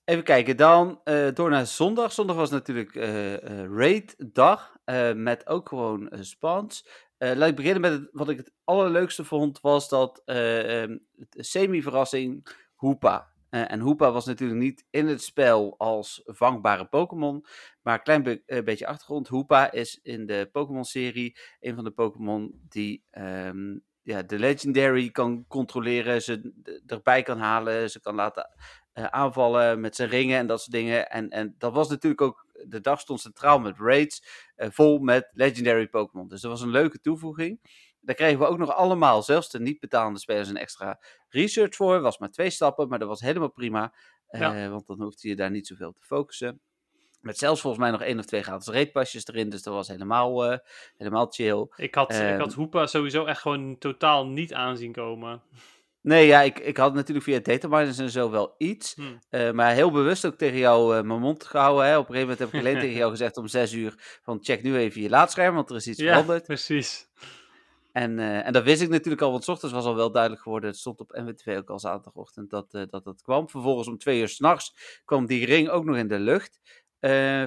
Speaker 3: Even kijken, dan eh, door naar zondag. Zondag was natuurlijk eh eh, raid-dag, eh, met ook gewoon spawns. Eh, laat ik beginnen met het, wat ik het allerleukste vond, was dat het semi-verrassing Hoopa. Eh, en Hoopa was natuurlijk niet in het spel als vangbare Pokémon, maar een klein be- beetje achtergrond. Hoopa is in de Pokémon-serie een van de Pokémon die ehm, ja, de Legendary kan controleren, ze erbij kan halen, ze kan laten aanvallen met zijn ringen en dat soort dingen. En, en dat was natuurlijk ook, de dag stond centraal met raids, eh, vol met legendary Pokémon. Dus dat was een leuke toevoeging. Daar kregen we ook nog allemaal, zelfs de niet betalende spelers, een extra research voor. Was maar twee stappen, maar dat was helemaal prima. eh. Want dan hoefde je daar niet zoveel te focussen. Met zelfs volgens mij nog één of twee gratis raidpasjes erin. Dus dat was helemaal, eh, helemaal chill.
Speaker 4: Ik had, ik
Speaker 3: Ehm.
Speaker 4: had Hoepa sowieso echt gewoon totaal niet aanzien komen.
Speaker 3: Nee, ja, ik, ik had natuurlijk via dataminers en zo wel iets.
Speaker 4: Hm.
Speaker 3: Eh, maar heel bewust ook tegen jou eh, mijn mond gehouden. Hè. Op een gegeven moment heb ik alleen tegen jou gezegd om zes uur van check nu even je laadscherm, want er is iets
Speaker 4: Ja,
Speaker 3: veranderd.
Speaker 4: precies.
Speaker 3: En, eh, en dat wist ik natuurlijk al, want 's ochtends was al wel duidelijk geworden. Het stond op NWTV ook al zaterdagochtend dat, dat dat kwam. Vervolgens om twee uur s'nachts kwam die ring ook nog in de lucht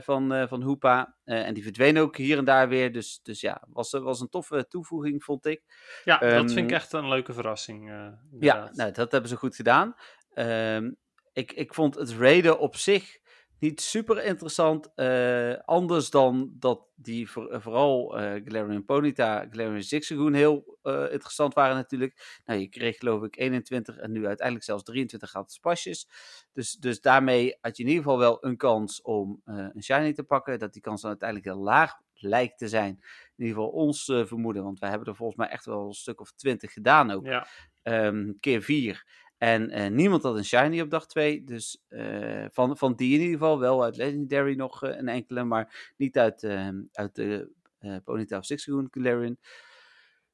Speaker 3: van, eh van Hoopa. Eh, en die verdween ook hier en daar weer. Dus, dus ja, was, was een toffe toevoeging, vond ik.
Speaker 4: Ja, dat vind ik
Speaker 3: Ehm,
Speaker 4: echt een leuke verrassing. eh,
Speaker 3: Ja, nou, dat hebben ze goed gedaan. Ehm, ik, ik vond het raiden op zich niet super interessant. eh, anders dan dat die voor- eh, vooral eh Galarian Ponyta, Galarian Zigzagoon heel interessant waren natuurlijk. Nou, je kreeg geloof ik 21 en nu uiteindelijk zelfs 23 gratis pasjes. Dus, dus daarmee had je in ieder geval wel een kans om een shiny te pakken. Dat die kans dan uiteindelijk heel laag lijkt te zijn. In ieder geval ons vermoeden, want wij hebben er volgens mij echt wel een stuk of 20 gedaan ook
Speaker 4: Ja,
Speaker 3: ehm, keer 4. En eh, niemand had een shiny op dag 2. Dus eh, van, van die in ieder geval. Wel uit Legendary nog eh, een enkele. Maar niet uit, ehm, uit de eh Ponyta of Zigzagoon Galarian.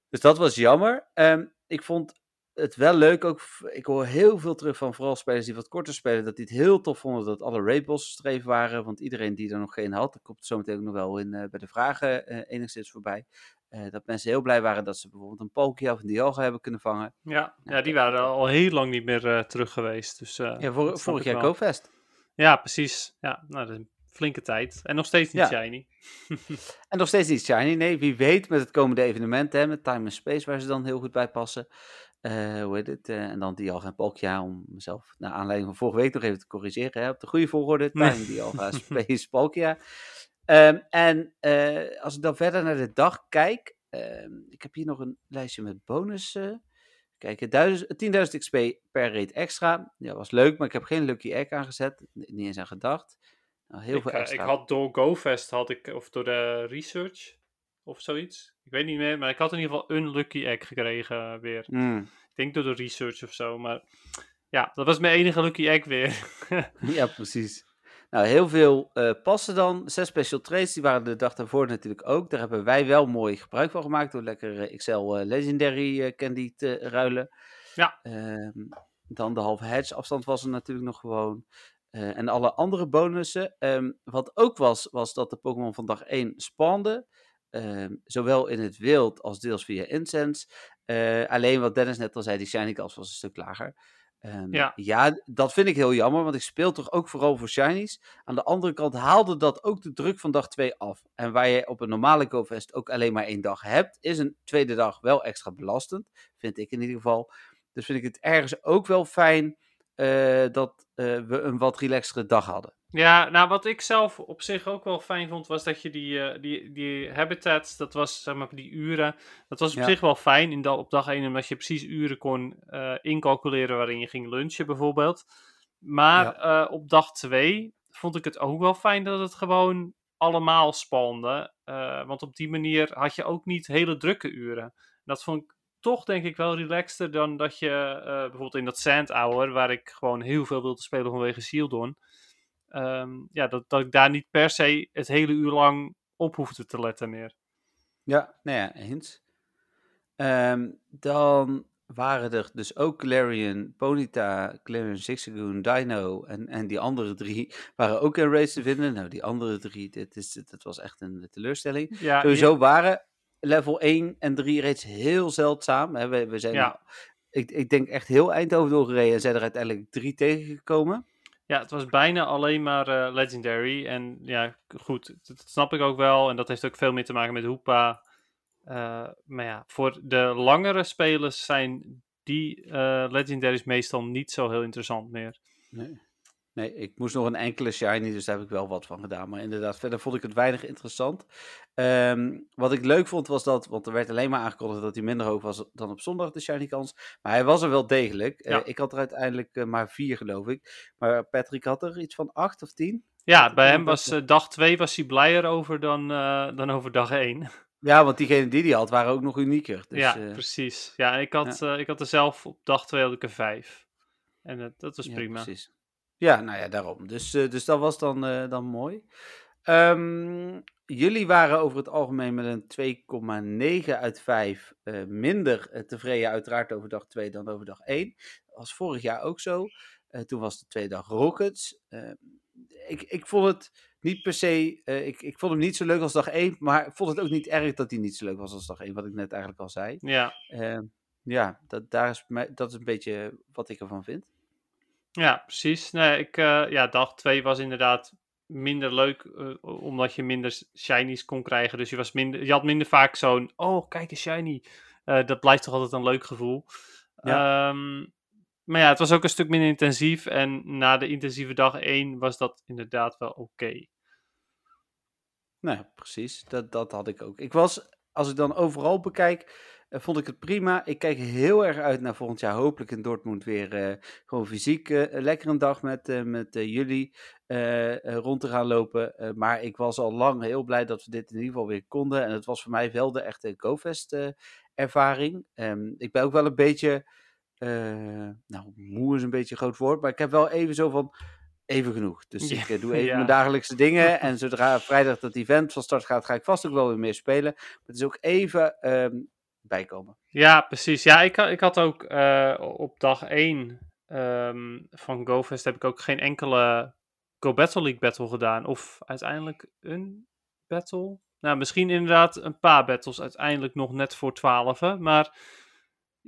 Speaker 3: Dus dat was jammer. Ehm, ik vond het wel leuk ook. Ik hoor heel veel terug van vooral spelers die wat korter spelen. Dat die het heel tof vonden dat alle raid bosses er even waren. Want iedereen die er nog geen had. Dat komt zometeen ook nog wel in, bij de vragen enigszins voorbij. Eh, dat mensen heel blij waren dat ze bijvoorbeeld een Palkia of een Dialga hebben kunnen vangen.
Speaker 4: ja,
Speaker 3: Ja,
Speaker 4: ja, die waren al heel lang niet meer eh, terug geweest. Dus, eh,
Speaker 3: Ja, vor- vorig jaar. GoFest.
Speaker 4: Ja, precies. Ja, nou, dat is een flinke tijd. En nog steeds niet
Speaker 3: Ja.
Speaker 4: shiny.
Speaker 3: En nog steeds niet shiny. Nee, wie weet met het komende evenement, hè, met Time and Space, waar ze dan heel goed bij passen. Hoe heet het? en dan Dialga en Palkia, om mezelf naar aanleiding van vorige week nog even te corrigeren. Hè, op de goede volgorde. Time, Dialga, Space, Palkia. Ehm, en eh, als ik dan verder naar de dag kijk. ehm, ik heb hier nog een lijstje met bonussen. Kijk, 1000 10.000 XP per raid extra. Ja, was leuk, maar ik heb geen Lucky Egg aangezet. Niet eens aan gedacht. Nou, heel
Speaker 4: ik,
Speaker 3: veel
Speaker 4: eh,
Speaker 3: extra.
Speaker 4: ik had door GoFest, had ik, of door de research of zoiets. Ik weet niet meer, maar ik had in ieder geval een lucky egg gekregen weer.
Speaker 3: Mm.
Speaker 4: Ik denk door de research of zo, maar ja, dat was mijn enige lucky egg weer.
Speaker 3: Ja, precies. Nou, heel veel eh, passen dan. Zes special trades, die waren de dag daarvoor natuurlijk ook. Daar hebben wij wel mooi gebruik van gemaakt door lekker eh, XL eh, Legendary Candy te ruilen.
Speaker 4: Ja.
Speaker 3: Ehm, dan de halve hedge afstand was er natuurlijk nog gewoon. En alle andere bonussen. Ehm, wat ook was, was dat de Pokémon van dag 1 spawnden. Ehm, zowel in het wild als deels via incense. Alleen wat Dennis net al zei, die shiny kans was een stuk lager. Ehm,
Speaker 4: Ja.
Speaker 3: ja, dat vind ik heel jammer, want ik speel toch ook vooral voor shinies. Aan de andere kant haalde dat ook de druk van dag 2 af. En waar je op een normale GoFest ook alleen maar één dag hebt, is een tweede dag wel extra belastend. Vind ik in ieder geval. Dus vind ik het ergens ook wel fijn eh, dat eh, we een wat relaxtere dag hadden.
Speaker 4: Ja, nou wat ik zelf op zich ook wel fijn vond, was dat je die, eh, die, die habitats, dat was zeg maar die uren, dat was op
Speaker 3: Ja.
Speaker 4: zich wel fijn in da- op dag 1, omdat je precies uren kon eh, incalculeren waarin je ging lunchen bijvoorbeeld. Maar eh, op dag 2 vond ik het ook wel fijn dat het gewoon allemaal spande. want op die manier had je ook niet hele drukke uren. Dat vond ik toch denk ik wel relaxter dan dat je bijvoorbeeld in dat Sand Hour, waar ik gewoon heel veel wilde spelen vanwege Shieldon. Ehm, ja, dat, dat ik daar niet per se het hele uur lang op hoefde te letten meer.
Speaker 3: Ja, nou ja, eens. Ehm, dan waren er dus ook Clarion, Ponyta, Clarion Zigzagoon, Dino en, en die andere drie waren ook in race te vinden. Nou, die andere drie, dit, is, dit was echt een teleurstelling.
Speaker 4: Ja,
Speaker 3: Sowieso waren level 1 en 3 reeds heel zeldzaam. We, we zijn,
Speaker 4: Ja.
Speaker 3: ik, ik denk echt heel Eindhoven doorgereden en zijn er uiteindelijk drie tegengekomen.
Speaker 4: Ja, het was bijna alleen maar eh, Legendary. En ja, goed, dat, snap ik ook wel. En dat heeft ook veel meer te maken met Hoepa. Eh, maar ja, voor de langere spelers zijn die eh, Legendaries meestal niet zo heel interessant meer.
Speaker 3: Nee. Nee, ik moest nog een enkele shiny, dus daar heb ik wel wat van gedaan. Maar inderdaad, verder vond ik het weinig interessant. Ehm, wat ik leuk vond was dat, want er werd alleen maar aangekondigd dat hij minder hoog was dan op zondag, de shiny kans. Maar hij was er wel degelijk. Eh, ik had er uiteindelijk eh, maar vier, geloof ik. Maar Patrick had er iets van acht of tien.
Speaker 4: Ja, bij hem was eh, dag 2 was hij blijer over dan, dan over dag 1.
Speaker 3: Ja, want diegenen die hij had, waren ook nog unieker. Dus,
Speaker 4: ja, precies. Ja, ik had, ik had er zelf op dag 2 had ik er 5. En dat was
Speaker 3: Ja,
Speaker 4: prima.
Speaker 3: precies. Ja, nou ja, daarom. Dus, eh, dus dat was dan, eh, dan mooi. Ehm, jullie waren over het algemeen met een 2,9 uit 5 eh, minder tevreden, uiteraard over dag 2 dan over dag 1. Dat was vorig jaar ook zo. Toen was de tweede dag Rockets. Eh, ik, ik vond het niet per se, ik, ik vond hem niet zo leuk als dag 1, maar ik vond het ook niet erg dat hij niet zo leuk was als dag 1, wat ik net eigenlijk al zei.
Speaker 4: Ja,
Speaker 3: Ehm, ja, dat, daar is, mij- dat is een beetje wat ik ervan vind.
Speaker 4: Ja, precies. Nee, ik, eh, ja, dag 2 was inderdaad minder leuk, eh, omdat je minder shinies kon krijgen. Dus je, was minder, je had minder vaak zo'n, oh, kijk een shiny. Eh, dat blijft toch altijd een leuk gevoel.
Speaker 3: Ja.
Speaker 4: Ehm, maar ja, het was ook een stuk minder intensief. En na de intensieve dag 1 was dat inderdaad wel oké.
Speaker 3: Nou, ja, precies. Dat, dat had ik ook. Ik was, als ik dan overal bekijk, eh, vond ik het prima. Ik kijk heel erg uit naar volgend jaar. Hopelijk in Dortmund weer eh, gewoon fysiek eh, lekker een dag met, met jullie rond te gaan lopen. Maar ik was al lang heel blij dat we dit in ieder geval weer konden. En het was voor mij wel de echte GoFest ervaring. Ehm, ik ben ook wel een beetje, nou moe is een beetje een groot woord, maar ik heb wel even zo van, even genoeg. Dus ik doe even
Speaker 4: ja.
Speaker 3: mijn dagelijkse dingen. En zodra vrijdag dat event van start gaat, ga ik vast ook wel weer meer spelen. Maar het is ook even bijkomen.
Speaker 4: Ja, precies. Ja, ik, ik had ook eh, op dag 1 ehm, van GoFest heb ik ook geen enkele Go Battle League battle gedaan. Of uiteindelijk een battle. Nou, misschien inderdaad een paar battles uiteindelijk nog net voor 12. Maar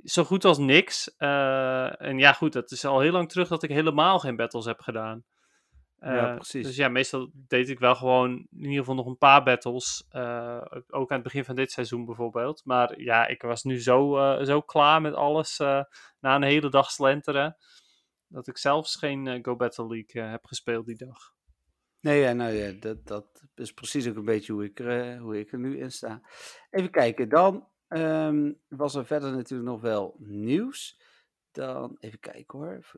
Speaker 4: zo goed als niks. Eh, en ja, goed, dat is al heel lang terug dat ik helemaal geen battles heb gedaan.
Speaker 3: Ja,
Speaker 4: Eh,
Speaker 3: precies.
Speaker 4: Dus ja, meestal deed ik wel gewoon in ieder geval nog een paar battles. eh, ook aan het begin van dit seizoen bijvoorbeeld. Maar ja, ik was nu zo, eh, zo klaar met alles na een hele dag slenteren. Dat ik zelfs geen Go Battle League heb gespeeld die dag.
Speaker 3: Nee, ja, nou ja, dat, dat is precies ook een beetje hoe ik, hoe ik er nu in sta. Even kijken, dan ehm, was er verder natuurlijk nog wel nieuws. Dan even kijken hoor.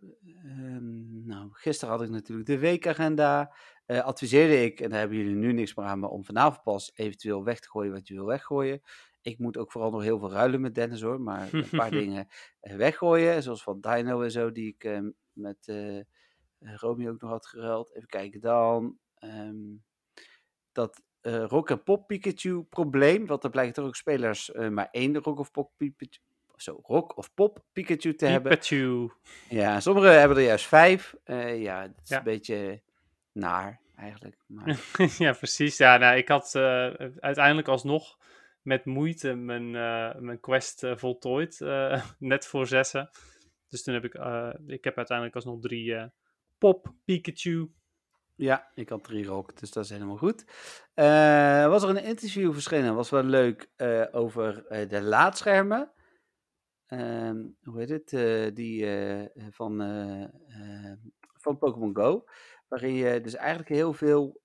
Speaker 3: Ehm, nou, gisteren had ik natuurlijk de weekagenda. Eh, adviseerde ik, en daar hebben jullie nu niks meer aan, maar om vanavond pas eventueel weg te gooien wat je wil weggooien. Ik moet ook vooral nog heel veel ruilen met Dennis hoor, maar een paar dingen eh, weggooien. Zoals van Dino en zo, die ik eh, met eh eh, Romy ook nog had geruild. Even kijken dan. ehm, dat Rock en Pop Pikachu probleem. Want er blijken toch ook spelers maar één Rock of Pop Pikachu. Zo, Rock of Pop Pikachu te hebben.
Speaker 4: Pikachu.
Speaker 3: Ja, sommigen hebben er juist vijf. Eh, ja, dat is
Speaker 4: Ja.
Speaker 3: een beetje naar eigenlijk. Maar,
Speaker 4: ja, precies. Ja, nou, ik had eh, uiteindelijk alsnog met moeite mijn, eh, mijn quest voltooid. net voor zessen. Dus toen heb ik, ik heb uiteindelijk alsnog drie Pop Pikachu.
Speaker 3: Ja, ik had drie rock, dus dat is helemaal goed. Was er een interview verschenen, was wel leuk, over de laadschermen. Ehm, hoe heet het? eh, die eh, van, eh, eh, van Pokémon Go. Waarin je dus eigenlijk heel veel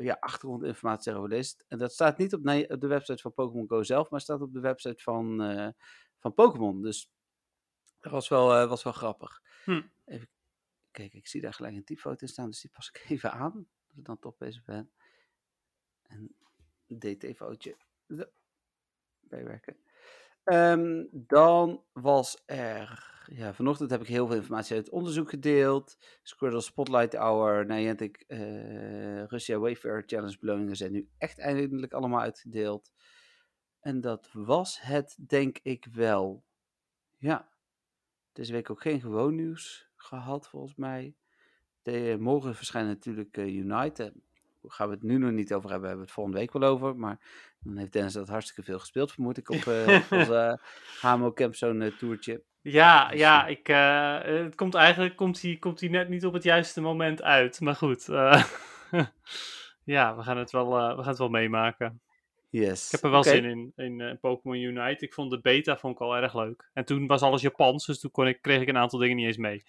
Speaker 3: ja, achtergrondinformatie erover leest. En dat staat niet op, op de website van Pokémon Go zelf, maar staat op de website van, van Pokémon. Dus dat was wel, was wel grappig.
Speaker 4: Hm.
Speaker 3: Even kijken, ik zie daar gelijk een typfoto in staan, dus die pas ik even aan. Als ik dan toch bezig ben. En DT-foutje. Bijwerken. Ehm, dan was er. Ja, vanochtend heb ik heel veel informatie uit het onderzoek gedeeld. Squirtle Spotlight Hour, Niantic, eh Russia Wayfair Challenge beloningen zijn nu echt eindelijk allemaal uitgedeeld. En dat was het, denk ik wel. Ja. Deze week ook geen gewoon nieuws gehad, volgens mij. De, morgen verschijnt natuurlijk eh, Unite. Daar gaan we het nu nog niet over hebben. Hebben we het volgende week wel over. Maar dan heeft Dennis dat hartstikke veel gespeeld, vermoed ik, op eh onze Hamo Campzone eh, toertje.
Speaker 4: Ja,
Speaker 3: Dus,
Speaker 4: ja,
Speaker 3: eh,
Speaker 4: ik, eh, het komt eigenlijk komt hij komt hij net niet op het juiste moment uit. Maar goed, eh, ja, we gaan het wel, eh, we gaan het wel meemaken.
Speaker 3: Yes.
Speaker 4: Ik heb er wel zin in, in eh, Pokémon Unite. Ik vond de beta vond ik al erg leuk. En toen was alles Japans, dus toen kon ik, kreeg ik een aantal dingen niet eens mee.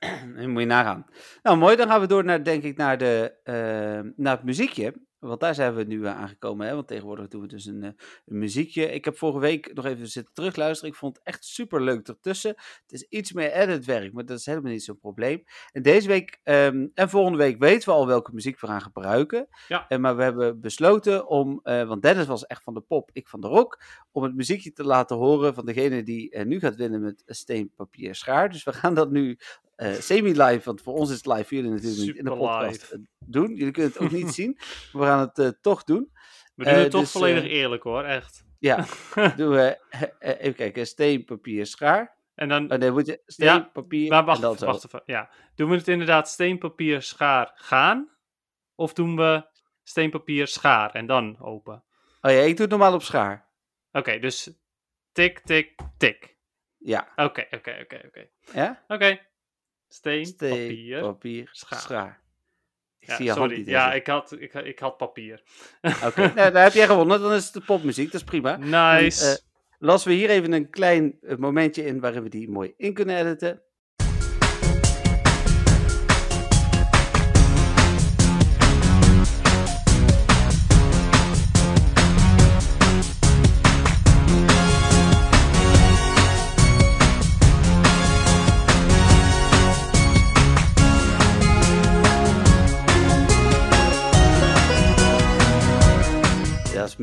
Speaker 3: En moet je nagaan. Nou, mooi. Dan gaan we door naar, denk ik, naar, de, eh, naar het muziekje. Want daar zijn we nu eh, aangekomen. Hè? Want tegenwoordig doen we dus een, eh, een muziekje. Ik heb vorige week nog even zitten terugluisteren. Ik vond het echt super leuk ertussen. Het is iets meer editwerk, maar dat is helemaal niet zo'n probleem. En deze week ehm, en volgende week weten we al welke muziek we gaan gebruiken.
Speaker 4: Ja.
Speaker 3: En, maar we hebben besloten om, want Dennis was echt van de pop, ik van de rock, om het muziekje te laten horen van degene die nu gaat winnen met steen, papier, schaar. Dus we gaan dat nu semi-live, want voor ons is het live, voor jullie natuurlijk niet in de podcast
Speaker 4: live.
Speaker 3: Eh, doen. Jullie kunnen het ook niet zien, maar we gaan het eh, toch doen.
Speaker 4: We doen
Speaker 3: Eh,
Speaker 4: het toch
Speaker 3: dus,
Speaker 4: volledig
Speaker 3: eh,
Speaker 4: eerlijk hoor, echt.
Speaker 3: Ja, doen we, eh, eh, even kijken, steen, papier, schaar.
Speaker 4: En dan,
Speaker 3: Oh nee, moet je steen,
Speaker 4: Ja,
Speaker 3: papier
Speaker 4: maar
Speaker 3: en
Speaker 4: wacht,
Speaker 3: dan zo.
Speaker 4: wacht even. Ja. Doen we het inderdaad steen, papier, schaar, gaan? Of doen we steen, papier, schaar en dan open?
Speaker 3: Oh ja, ik doe het normaal op schaar.
Speaker 4: Oké, dus tik, tik, tik.
Speaker 3: Ja,
Speaker 4: Oké, oké, oké, oké.
Speaker 3: ja?
Speaker 4: Oké. Steen,
Speaker 3: Steen,
Speaker 4: papier.
Speaker 3: papier,
Speaker 4: schaar.
Speaker 3: schaar. Ik
Speaker 4: Ja,
Speaker 3: zie je hand
Speaker 4: sorry.
Speaker 3: niet
Speaker 4: Ja, ik had, ik, ik had papier.
Speaker 3: Oké, nou, daar heb jij gewonnen. Dan is het de popmuziek, dat is prima.
Speaker 4: Nice.
Speaker 3: Dan, eh, lassen we hier even een klein momentje in waarin we die mooi in kunnen editen.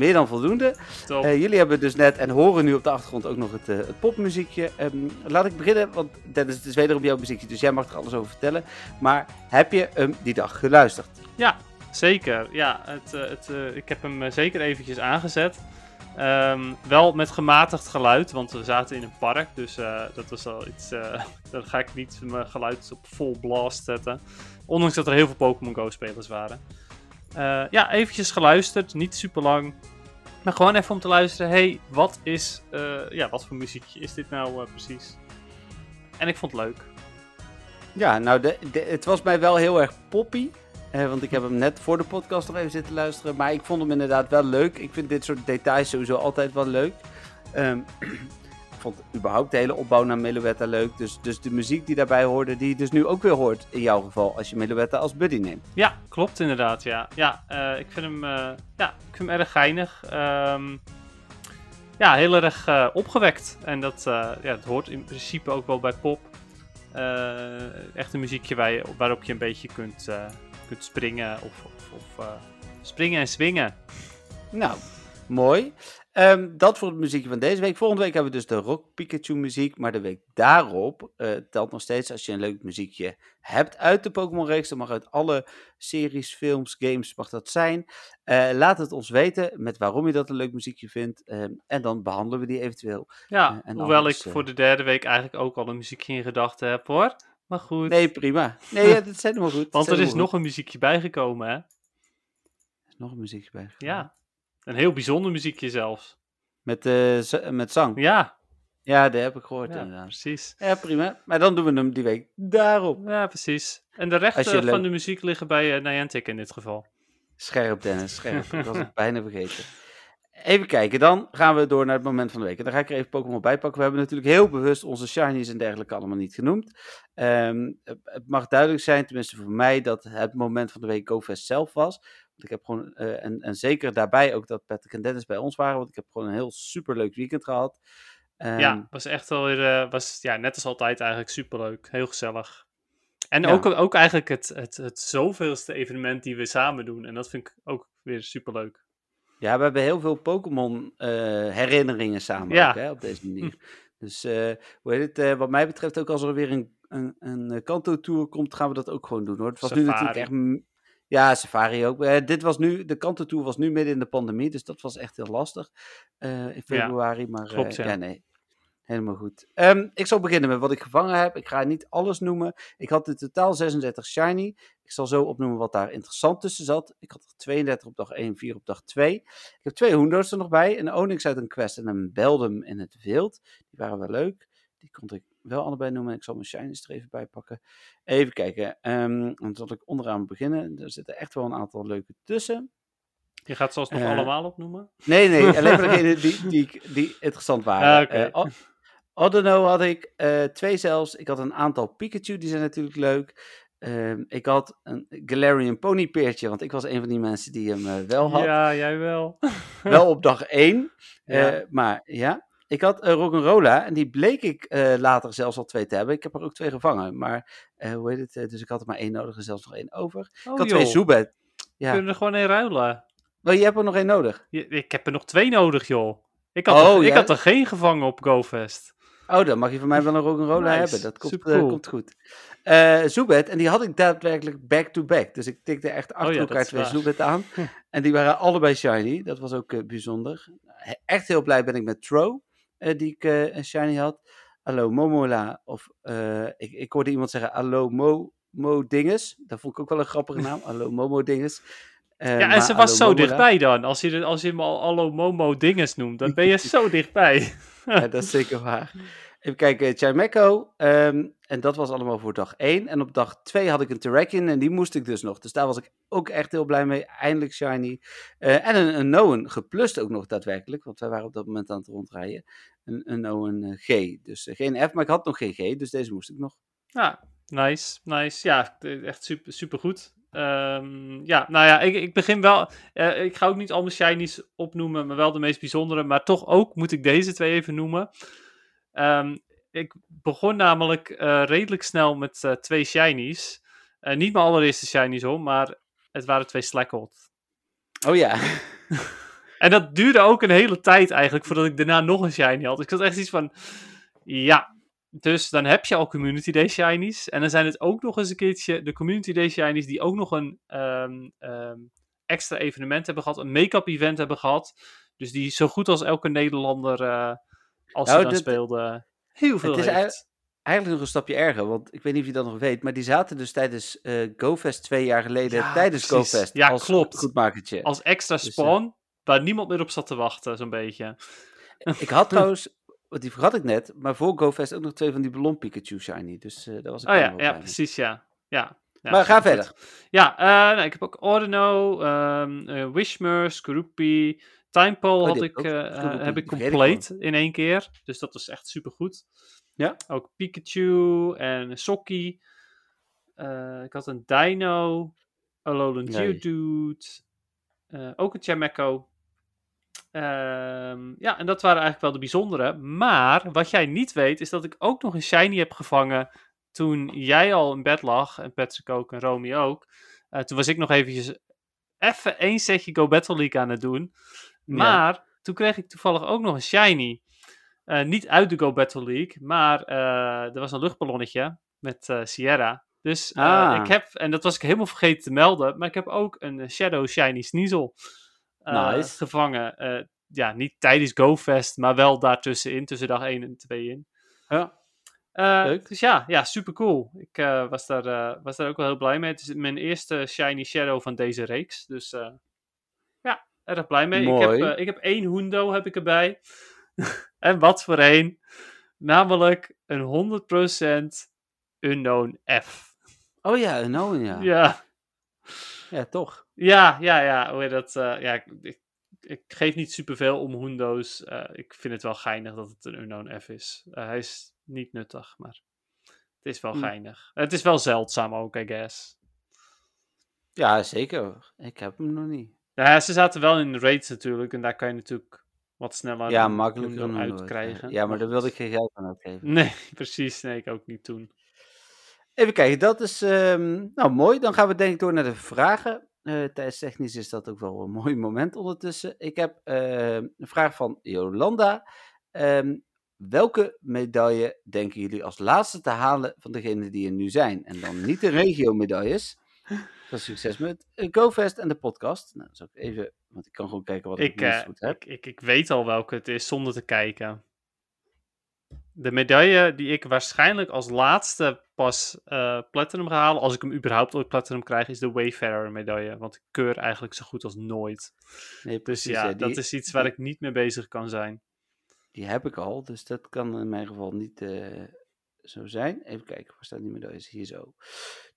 Speaker 3: Meer dan voldoende. Eh, jullie hebben dus net en horen nu op de achtergrond ook nog het, eh, het popmuziekje. Ehm, laat ik beginnen, want Dennis, het is wederom jouw muziekje, dus jij mag er alles over vertellen. Maar heb je hem die dag geluisterd?
Speaker 4: Ja, zeker. Ja, het, eh, het, ik heb hem zeker eventjes aangezet. Ehm, wel met gematigd geluid, want we zaten in een park. Dus dat was al iets. dan ga ik niet mijn geluid op full blast zetten. Ondanks dat er heel veel Pokémon Go-spelers waren. Eh, ja, eventjes geluisterd. Niet super lang. Maar gewoon even om te luisteren. hey, wat is. eh, ja, wat voor muziekje is dit nou eh, precies? En ik vond het leuk.
Speaker 3: Ja, nou, de, het was mij wel heel erg poppy. eh, want ik heb hem net voor de podcast nog even zitten luisteren. Maar ik vond hem inderdaad wel leuk. Ik vind dit soort details sowieso altijd wel leuk. Ik vond überhaupt de hele opbouw naar Meloetta leuk. Dus, dus de muziek die daarbij hoorde, die je dus nu ook weer hoort in jouw geval. Als je Meloetta als buddy neemt.
Speaker 4: Ja, klopt inderdaad. Ja, ja eh, ik, vind hem, eh, ja ik vind hem erg geinig. Ehm, ja, heel erg eh, opgewekt. En dat, ja, dat hoort in principe ook wel bij pop. Echt een muziekje waar je, waarop je een beetje kunt, kunt springen of, of, of springen en swingen.
Speaker 3: Nou, mooi. Ehm, dat voor het muziekje van deze week. Volgende week hebben we dus de Rock Pikachu muziek. Maar de week daarop eh, telt nog steeds als je een leuk muziekje hebt uit de Pokémon reeks. Dat mag uit alle series, films, games mag dat zijn. Eh, laat het ons weten met waarom je dat een leuk muziekje vindt. Ehm, en dan behandelen we die eventueel.
Speaker 4: Ja,
Speaker 3: Eh, en
Speaker 4: hoewel
Speaker 3: anders,
Speaker 4: ik voor de derde week eigenlijk ook al een muziekje in gedachten heb hoor. Maar goed.
Speaker 3: Nee, prima. Nee, ja, dat is helemaal goed.
Speaker 4: want er is nog een muziekje bijgekomen hè.
Speaker 3: Er is nog een muziekje bij.
Speaker 4: Ja. Een heel bijzonder muziekje zelfs.
Speaker 3: Met, eh, met zang.
Speaker 4: Ja,
Speaker 3: Ja, dat heb ik gehoord
Speaker 4: ja
Speaker 3: inderdaad.
Speaker 4: precies.
Speaker 3: Ja, prima. Maar dan doen we hem die week daarop.
Speaker 4: Ja, precies. En de rechten van de muziek liggen bij uh, Niantic in dit geval.
Speaker 3: Scherp, Dennis, scherp. Ik was het bijna vergeten. Even kijken, dan gaan we door naar het moment van de week. En dan ga ik er even Pokémon bij pakken. We hebben natuurlijk heel bewust onze shinies en dergelijke allemaal niet genoemd. Ehm, het- het mag duidelijk zijn, tenminste voor mij, dat het moment van de week GoFest zelf was. Want ik heb gewoon, eh, en, en zeker daarbij ook dat Patrick en Dennis bij ons waren. Want ik heb gewoon een heel superleuk weekend gehad. Ehm,
Speaker 4: ja, was echt wel weer, eh, was, ja, net als altijd eigenlijk superleuk. Heel gezellig. En
Speaker 3: Ja.
Speaker 4: ook, ook eigenlijk het, het, het zoveelste evenement die we samen doen. En dat vind ik ook weer superleuk.
Speaker 3: Ja, we hebben heel veel Pokémon eh, herinneringen samen
Speaker 4: Ja.
Speaker 3: ook, hè, op deze manier. Dus hoe heet het, wat mij betreft ook als er weer een, een, een Kanto-tour komt, gaan we dat ook gewoon doen hoor. Het was nu natuurlijk echt... Ja, Safari ook. Eh, dit was nu, de Kanto-tour was nu midden in de pandemie, dus dat was echt heel lastig eh, in februari. maar eh,
Speaker 4: klopt, ja.
Speaker 3: ja, nee. Helemaal goed. Ehm, ik zal beginnen met wat ik gevangen heb. Ik ga niet alles noemen. Ik had in totaal 36 shiny. Ik zal zo opnoemen wat daar interessant tussen zat. Ik had er 32 op dag 1, 4 op dag 2. Ik heb twee Hoenders er nog bij. Een Onyx uit een quest en een Beldum in het wild. Die waren wel leuk. Die kon ik wel allebei noemen. Ik zal mijn shinies er even bij pakken. Even kijken. Ehm, dan zal ik onderaan beginnen. Er zitten echt wel een aantal leuke tussen.
Speaker 4: Je gaat ze alsnog
Speaker 3: Eh,
Speaker 4: allemaal opnoemen.
Speaker 3: Nee, nee, alleen maar degene die, die, die interessant waren.
Speaker 4: Ah, oké.
Speaker 3: Eh, O- Odono had ik, eh, twee zelfs. Ik had een aantal Pikachu, die zijn natuurlijk leuk. Ehm, ik had een Galarian ponypeertje, want ik was een van die mensen die hem eh, wel had.
Speaker 4: Ja, jij wel.
Speaker 3: Wel op dag 1.
Speaker 4: Ja.
Speaker 3: maar ja, ik had uh, Rock'n'Rolla en die bleek ik eh, later zelfs al twee te hebben. Ik heb er ook twee gevangen, maar eh, hoe heet het? eh, dus ik had er maar één nodig en zelfs nog één over.
Speaker 4: Oh,
Speaker 3: ik had twee. Zubat.
Speaker 4: We
Speaker 3: Ja,
Speaker 4: kunnen er gewoon in ruilen.
Speaker 3: wel, je hebt er nog één nodig.
Speaker 4: Je- ik heb er nog twee nodig, joh. Ik had,
Speaker 3: Oh,
Speaker 4: er, ik had er geen gevangen op GoFest.
Speaker 3: Oh, dan mag je van mij wel een
Speaker 4: Nice,
Speaker 3: hebben. Dat komt, eh, komt goed. Eh Zoebed, en die had ik daadwerkelijk back-to-back. Dus ik tikte echt achter
Speaker 4: Oh ja, dat
Speaker 3: elkaar twee. Zoebed aan. en die waren allebei shiny. Dat was ook eh, bijzonder. Echt heel blij ben ik met Tro, eh, die ik eh, een shiny had. Hallo Momola, of eh, ik, ik hoorde iemand zeggen Hallo Mo, Mo Dinges. Dat vond ik ook wel een grappige naam. Hallo Momo Dinges. Eh,
Speaker 4: ja, en ze was
Speaker 3: Hallo
Speaker 4: zo
Speaker 3: Momola-
Speaker 4: dichtbij dan. Als je, als je hem al Allo Momo dinges noemt, dan ben je zo dichtbij.
Speaker 3: Ja, dat is zeker waar. Even kijken, Chimeco. ehm, en dat was allemaal voor dag 1. En op dag 2 had ik een Terrakion en die moest ik dus nog. Dus daar was ik ook echt heel blij mee. Eindelijk shiny. Eh, en een, een Noen geplust ook nog daadwerkelijk. Want wij waren op dat moment aan het rondrijden. Een, een Noen eh, G. Dus eh, geen F, maar ik had nog geen G. Dus deze moest ik nog.
Speaker 4: Ja, nice, nice. Ja, eh, echt super, super goed. Ehm, ja, nou ja, ik, ik begin wel. eh, ik ga ook niet al mijn shinies opnoemen, maar wel de meest bijzondere. Maar toch ook moet ik deze twee even noemen. Ehm, ik begon namelijk eh, redelijk snel met eh, twee shinies. Eh, niet mijn allereerste shinies hoor, maar het waren twee Slackot.
Speaker 3: Oh ja.
Speaker 4: En dat duurde ook een hele tijd eigenlijk voordat ik daarna nog een shiny had. Dus ik had echt iets van, ja, dus dan heb je al Community Day shinies. En dan zijn het ook nog eens een keertje de Community Day shinies die ook nog een ehm, ehm, extra evenement hebben gehad, een make-up event hebben gehad. Dus die zo goed als elke Nederlander, als
Speaker 3: Nou,
Speaker 4: ze dan speelde, heel veel
Speaker 3: Het is
Speaker 4: heeft.
Speaker 3: eigenlijk- Eigenlijk nog een stapje erger, want ik weet niet of je dat nog weet, maar die zaten dus tijdens eh GoFest twee jaar geleden,
Speaker 4: Ja,
Speaker 3: tijdens
Speaker 4: precies.
Speaker 3: GoFest,
Speaker 4: Ja,
Speaker 3: als
Speaker 4: klopt.
Speaker 3: goedmakertje.
Speaker 4: Als extra
Speaker 3: Dus, eh,
Speaker 4: spawn, waar niemand meer op zat te wachten, zo'n beetje.
Speaker 3: Ik had trouwens, want die vergat ik net, maar voor GoFest ook nog twee van die ballon Pikachu shiny, dus eh daar was ik
Speaker 4: Oh ja, ja precies, ja. ja. Ja,
Speaker 3: Maar ga verder.
Speaker 4: Ja, nou, ik heb ook Ordino, ehm eh, Wishmer, Skorupi, Timepole
Speaker 3: Oh,
Speaker 4: had ik,
Speaker 3: heb ik
Speaker 4: eh, heb ik compleet in één keer. Dus dat was echt supergoed.
Speaker 3: Ja?
Speaker 4: Ook Pikachu en Sokkie. Eh, ik had een Dino, Alolan
Speaker 3: Nee.
Speaker 4: Geodude, eh, ook een Chameco. Ehm, ja, en dat waren eigenlijk wel de bijzondere. Maar wat jij niet weet, is dat ik ook nog een shiny heb gevangen toen jij al in bed lag. En Patrick ook en Romy ook. Eh, toen was ik nog eventjes even één setje Go Battle League aan het doen. Maar toen kreeg ik toevallig ook nog een shiny. Eh, niet uit de Go Battle League, maar eh, er was een luchtballonnetje met eh, Sierra. Dus
Speaker 3: Ah.
Speaker 4: ik heb, en dat was ik helemaal vergeten te melden, maar ik heb ook een Shadow Shiny Sneasel
Speaker 3: Nice.
Speaker 4: gevangen. Ja, niet tijdens GoFest, maar wel daartussenin, tussen dag 1 en 2 in.
Speaker 3: Ja. Leuk.
Speaker 4: Dus ja, ja super cool. Ik was, daar, was daar ook wel heel blij mee. Het is mijn eerste Shiny Shadow van deze reeks. Dus erg blij mee. Ik heb,
Speaker 3: Mooi.
Speaker 4: eh, ik heb één Hundo heb ik erbij. en wat voor één? Namelijk een 100% Unknown F.
Speaker 3: Oh ja, Owen, ja.
Speaker 4: Ja,
Speaker 3: Ja, toch.
Speaker 4: ja, ja, ja. Hoe dat? eh, ja, ik, ik, ik geef niet superveel om Hundo's. Eh, ik vind het wel geinig dat het een Unknown F is. Hij is niet nuttig, maar het is wel
Speaker 3: Hm.
Speaker 4: geinig. Het is wel zeldzaam ook, I guess.
Speaker 3: Ja, zeker. Ik heb hem nog niet.
Speaker 4: Ja, ze zaten wel in raids natuurlijk. En daar kan je natuurlijk wat sneller
Speaker 3: ja, makkelijker dan
Speaker 4: uitkrijgen.
Speaker 3: Ja, maar daar wilde ik geen geld aan uitgeven.
Speaker 4: Nee, precies. Nee, ik ook niet toen.
Speaker 3: Even kijken, dat is ehm, nou mooi. Dan gaan we denk ik door naar de vragen. Eh tijdstechnisch is dat ook wel een mooi moment ondertussen. Ik heb ehm, een vraag van Jolanda. Ehm, welke medaille denken jullie als laatste te halen van degene die er nu zijn? En dan niet de regio-medailles. Veel succes met eh, GoFest en de podcast. Nou, even, want ik kan gewoon kijken wat ik,
Speaker 4: Ik, eh,
Speaker 3: goed heb.
Speaker 4: ik, ik, ik weet al welke het is zonder te kijken. De medaille die ik waarschijnlijk als laatste pas eh, Platinum ga halen, als ik hem überhaupt ooit Platinum krijg, is de Wayfarer medaille. Want ik keur eigenlijk zo goed als nooit.
Speaker 3: Nee,
Speaker 4: Dus
Speaker 3: precies,
Speaker 4: ja,
Speaker 3: die,
Speaker 4: dat is iets waar ik niet mee bezig kan zijn.
Speaker 3: die heb ik al, dus dat kan in mijn geval niet zo zijn. Even kijken, waar staan die medailles? Hier zo.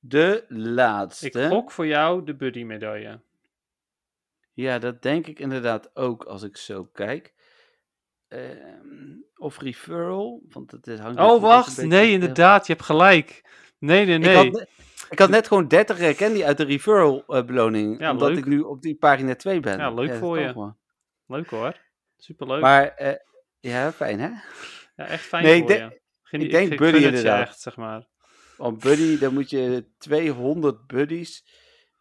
Speaker 3: De laatste.
Speaker 4: Ik gok voor jou de Buddy medaille.
Speaker 3: Ja, dat denk ik inderdaad ook als ik zo kijk. Ehm, of referral, want het is- hangt
Speaker 4: Oh,
Speaker 3: ook
Speaker 4: wacht.
Speaker 3: beetje-
Speaker 4: Nee, inderdaad. Je hebt gelijk. Nee, nee,
Speaker 3: Ik
Speaker 4: nee.
Speaker 3: had, ne- ik had net gewoon 30 eh, candy uit de referral eh, beloning,
Speaker 4: Ja,
Speaker 3: omdat
Speaker 4: leuk.
Speaker 3: ik nu op die pagina 2 ben.
Speaker 4: Ja, leuk voor je. Leuk hoor. Superleuk.
Speaker 3: Maar, eh, ja, fijn hè?
Speaker 4: ja, echt fijn
Speaker 3: Nee, ik
Speaker 4: voor je. Genie-
Speaker 3: ik denk Buddy inderdaad.
Speaker 4: echt, zeg maar.
Speaker 3: Want buddy, dan moet je 200 buddies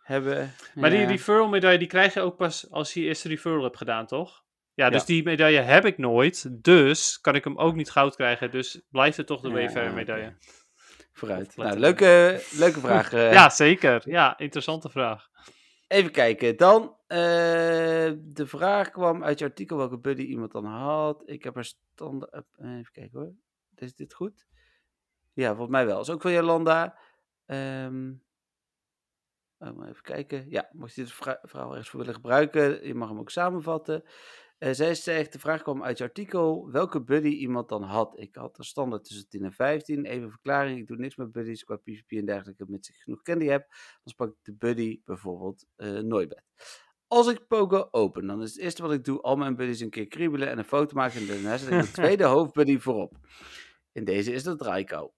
Speaker 3: hebben.
Speaker 4: Maar die referral medaille, die krijg je ook pas als je je eerste referral hebt gedaan, toch? Ja, dus
Speaker 3: Ja.
Speaker 4: die medaille heb ik nooit. Dus kan ik hem ook niet goud krijgen. Dus blijft het toch de
Speaker 3: oké.
Speaker 4: medaille.
Speaker 3: Vooruit. Nou, leuke, leuke vraag. eh.
Speaker 4: Ja, zeker. Ja, interessante vraag.
Speaker 3: Even kijken. Dan, eh, de vraag kwam uit je artikel welke buddy iemand dan had. Ik heb er stand... eh, Even kijken hoor. Is dit goed? Ja, volgens mij wel. Is ook van Jolanda. Ehm oh, even kijken. Ja, mocht je dit verhaal ergens voor willen gebruiken, je mag hem ook samenvatten. Eh, zij zegt, de vraag kwam uit je artikel, welke buddy iemand dan had. Ik had er standaard tussen 10 en 15. Even verklaring, ik doe niks met buddies qua PvP en dergelijke, mits ik genoeg candy heb. Dan pak ik de buddy bijvoorbeeld eh Nooibed. Als ik Pogo open, dan is het eerste wat ik doe al mijn buddies een keer kriebelen en een foto maken. En daarna zet ik een tweede hoofdbuddy voorop. In deze is dat Draiko.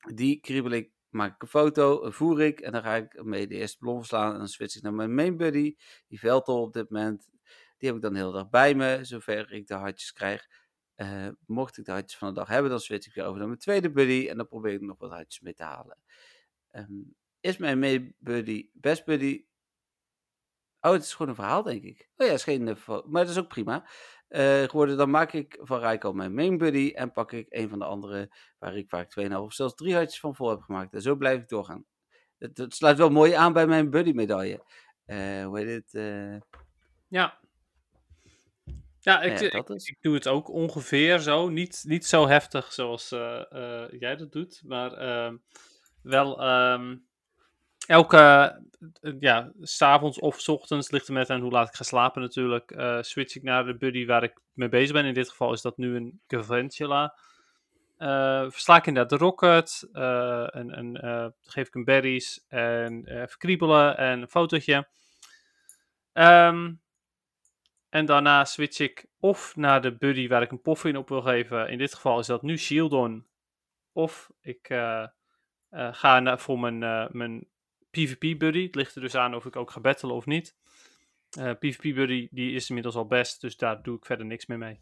Speaker 3: Die kriebel ik, maak ik een foto, voer ik en dan ga ik mee de eerste ballon verslaan. En dan switch ik naar mijn main buddy, die Veltel op dit moment. Die heb ik dan heel dag bij me, zover ik de hartjes krijg. Eh, mocht ik de hartjes van de dag hebben, dan switch ik weer over naar mijn tweede buddy. En dan probeer ik nog wat hartjes mee te halen. Ehm, is mijn main buddy best buddy? Oh, het is gewoon een verhaal, denk ik. Oh ja, is geen, eh, maar dat is ook prima. Eh, geworden, dan maak ik van Raiko mijn main buddy en pak ik een van de andere waar ik vaak 2,5 of zelfs drie hartjes van vol heb gemaakt. En zo blijf ik doorgaan. Het, het sluit wel mooi aan bij mijn buddy medaille. Eh hoe heet het? eh,
Speaker 4: Ja. Ja, ik,
Speaker 3: ja,
Speaker 4: ik,
Speaker 3: dat is.
Speaker 4: ik doe het ook ongeveer zo. Niet, niet zo heftig zoals jij dat doet, maar ehm, wel ehm, elke, eh, ja, s'avonds of 's ochtends, ligt er met aan hoe laat ik ga slapen natuurlijk, eh, switch ik naar de buddy waar ik mee bezig ben. In dit geval is dat nu een Gaventula. Eh versla ik inderdaad de rocket, eh, en, geef ik hem berries en verkriebelen en een fotootje. Ehm, en daarna switch ik of naar de buddy waar ik een poff in op wil geven. In dit geval is dat nu Shieldon. Of ik ga naar, voor mijn, mijn PvP buddy. Het ligt er dus aan of ik ook ga battelen of niet. Eh, PvP buddy die is inmiddels al best, dus daar doe ik verder niks meer mee.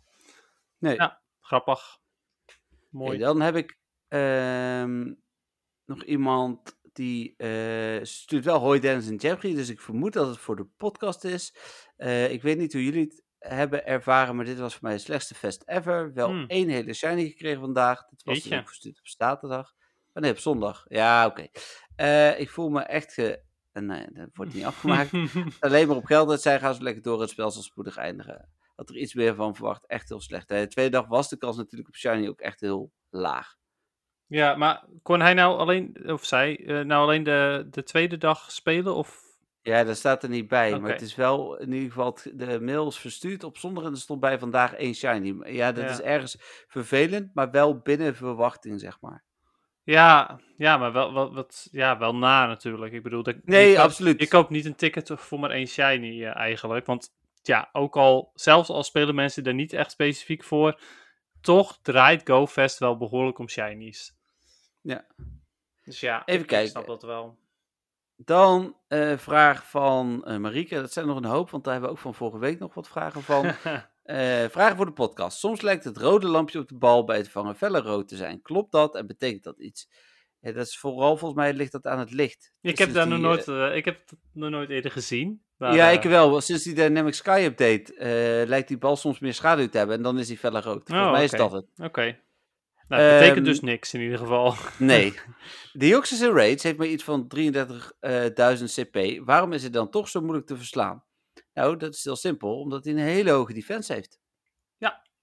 Speaker 3: Nee.
Speaker 4: Ja. Grappig. Mooi.
Speaker 3: Dan heb ik ehm, nog iemand die eh, stuurt wel Hoi Dennis en Jeffrey, dus ik vermoed dat het voor de podcast is. Eh, ik weet niet hoe jullie het hebben ervaren, maar dit was voor mij de slechtste fest ever. Wel
Speaker 4: Hmm.
Speaker 3: één hele shiny gekregen vandaag. Dit was dus
Speaker 4: Jeetje.
Speaker 3: ook verstuurd op zaterdag. Oh nee, op zondag. Ja, oké. Eh, ik voel me echt ge... eh, nee, dat wordt niet afgemaakt. Alleen maar op geld dat zij gaan zo lekker door het spel zal spoedig eindigen. Had er iets meer van verwacht. Echt heel slecht. hè. De tweede dag was de kans natuurlijk op Shiny ook echt heel laag.
Speaker 4: ja, maar kon hij nou alleen, of zij, eh, nou alleen de, de tweede dag spelen? Of...
Speaker 3: Ja, dat staat er niet bij. Maar het is wel in ieder geval de mail is verstuurd op zondag en er stond bij vandaag één Shiny. Ja, dat
Speaker 4: Ja.
Speaker 3: is ergens vervelend, maar wel binnen verwachting, zeg maar.
Speaker 4: Ja, ja, maar wel, wel, wat, ja, wel na natuurlijk. Ik bedoel, dat,
Speaker 3: Nee,
Speaker 4: je koopt-
Speaker 3: absoluut.
Speaker 4: Je koopt niet een ticket voor maar één shiny eh, eigenlijk. Want ja, ook al, zelfs al spelen mensen er niet echt specifiek voor, toch draait GoFest wel behoorlijk om shinies.
Speaker 3: Ja.
Speaker 4: Dus ja,
Speaker 3: Even
Speaker 4: ik,
Speaker 3: kijken.
Speaker 4: ik snap dat wel.
Speaker 3: Dan eh vraag van eh Marieke. Dat zijn nog een hoop, want daar hebben we ook van vorige week nog wat vragen van. Eh, vragen voor de podcast. Soms lijkt het rode lampje op de bal bij het vangen feller rood te zijn. Klopt dat en betekent dat iets? Ja, dat is vooral volgens mij ligt dat aan het licht.
Speaker 4: ik
Speaker 3: Dus
Speaker 4: heb daar nog nooit, eh, ik heb het nog nooit eerder gezien. maar,
Speaker 3: ja,
Speaker 4: eh,
Speaker 3: ik wel. Sinds die Dynamic Sky update eh, lijkt die bal soms meer schaduw te hebben en dan is die feller rood. Volgens
Speaker 4: Oh,
Speaker 3: mij is dat het.
Speaker 4: Oké. Nou, dat betekent
Speaker 3: Ehm,
Speaker 4: dus niks in ieder geval.
Speaker 3: Nee. Deoxys in Raids heeft maar iets van 33.000 CP. Waarom is het dan toch zo moeilijk te verslaan? Nou, dat is heel simpel, omdat hij een hele hoge defense heeft.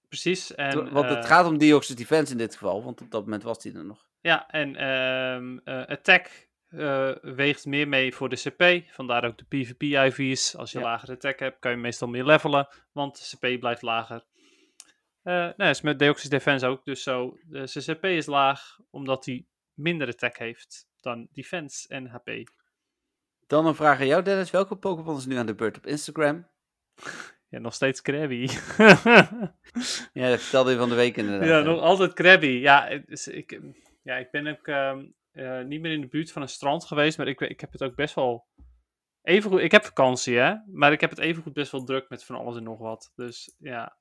Speaker 4: Precies. En,
Speaker 3: want het
Speaker 4: eh,
Speaker 3: gaat om Deoxys defense in dit geval, want op dat moment was hij er nog.
Speaker 4: Ja, en ehm, eh, attack eh, weegt meer mee voor de CP. Vandaar ook de PvP-IV's. Als je
Speaker 3: Ja.
Speaker 4: lager attack hebt, kan je meestal meer levelen, want de CP blijft lager. Nou, is met Deoxys Defense ook dus zo. De CP is laag, omdat hij minder attack heeft dan defense en HP.
Speaker 3: Dan een vraag aan jou, Dennis. Welke Pokémon is nu aan de beurt op Instagram?
Speaker 4: Ja, nog steeds Krabby.
Speaker 3: Ja, dat vertelde je van de week inderdaad.
Speaker 4: ja, nog altijd Krabby. Ja, ik, ja, ik ben ook ehm, eh, niet meer in de buurt van een strand geweest, maar ik, ik heb het ook best wel even goed. Ik heb vakantie, hè, maar ik heb het even goed best wel druk met van alles en nog wat. Dus ja,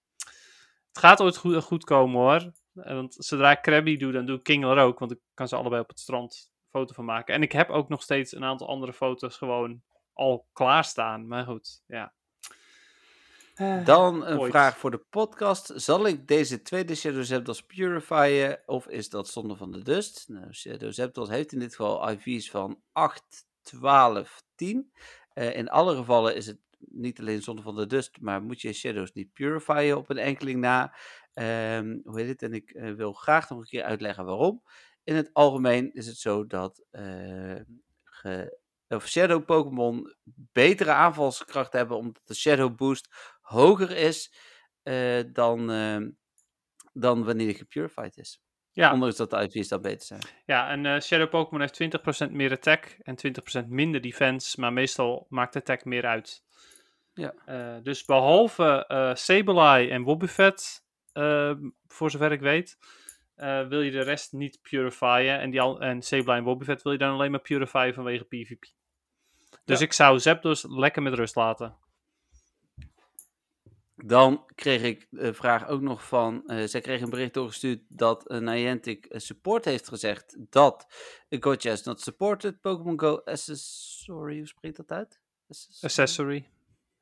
Speaker 4: het gaat ooit goed, goed komen hoor. Want zodra ik Krabby doe, dan doe ik Kingler ook, want ik kan ze allebei op het strand foto van maken. En ik heb ook nog steeds een aantal andere foto's gewoon al klaarstaan. Maar goed, ja. Eh,
Speaker 3: Dan een
Speaker 4: ooit.
Speaker 3: vraag voor de podcast. Zal ik deze tweede Shadow Zapdos purifyen of is dat zonde van de dust? Nou, Shadow Zapdos heeft in dit geval IV's van 8, 12, 10. Eh, in alle gevallen is het niet alleen zonde van de dust, maar moet je Shadows niet purifyen op een enkeling na. Ehm, hoe heet het? En ik eh, wil graag nog een keer uitleggen waarom. In het algemeen is het zo dat eh, ge- of Shadow Pokémon betere aanvalskracht hebben omdat de Shadow Boost hoger is eh, dan, ehm, dan wanneer die gepurified is.
Speaker 4: ja.
Speaker 3: Ondanks dat de IV's dan beter zijn.
Speaker 4: Ja, een eh, Shadow Pokémon heeft 20% meer attack en 20% minder defense, maar meestal maakt attack meer uit.
Speaker 3: Ja.
Speaker 4: Eh, dus behalve eh Sableye en Wobbuffet, eh, voor zover ik weet, eh, wil je de rest niet purifyen. En, die al, en Sableye en Wobbuffet wil je dan alleen maar purifyen vanwege PvP. Dus ik zou Zapdos lekker met rust laten.
Speaker 3: Dan kreeg ik de vraag ook nog van, eh, zij kreeg een bericht doorgestuurd dat uh, Niantic Support heeft gezegd dat Gotcha is not supported. Pokémon Go Accessory, hoe spreekt dat uit? Access-
Speaker 4: Accessory.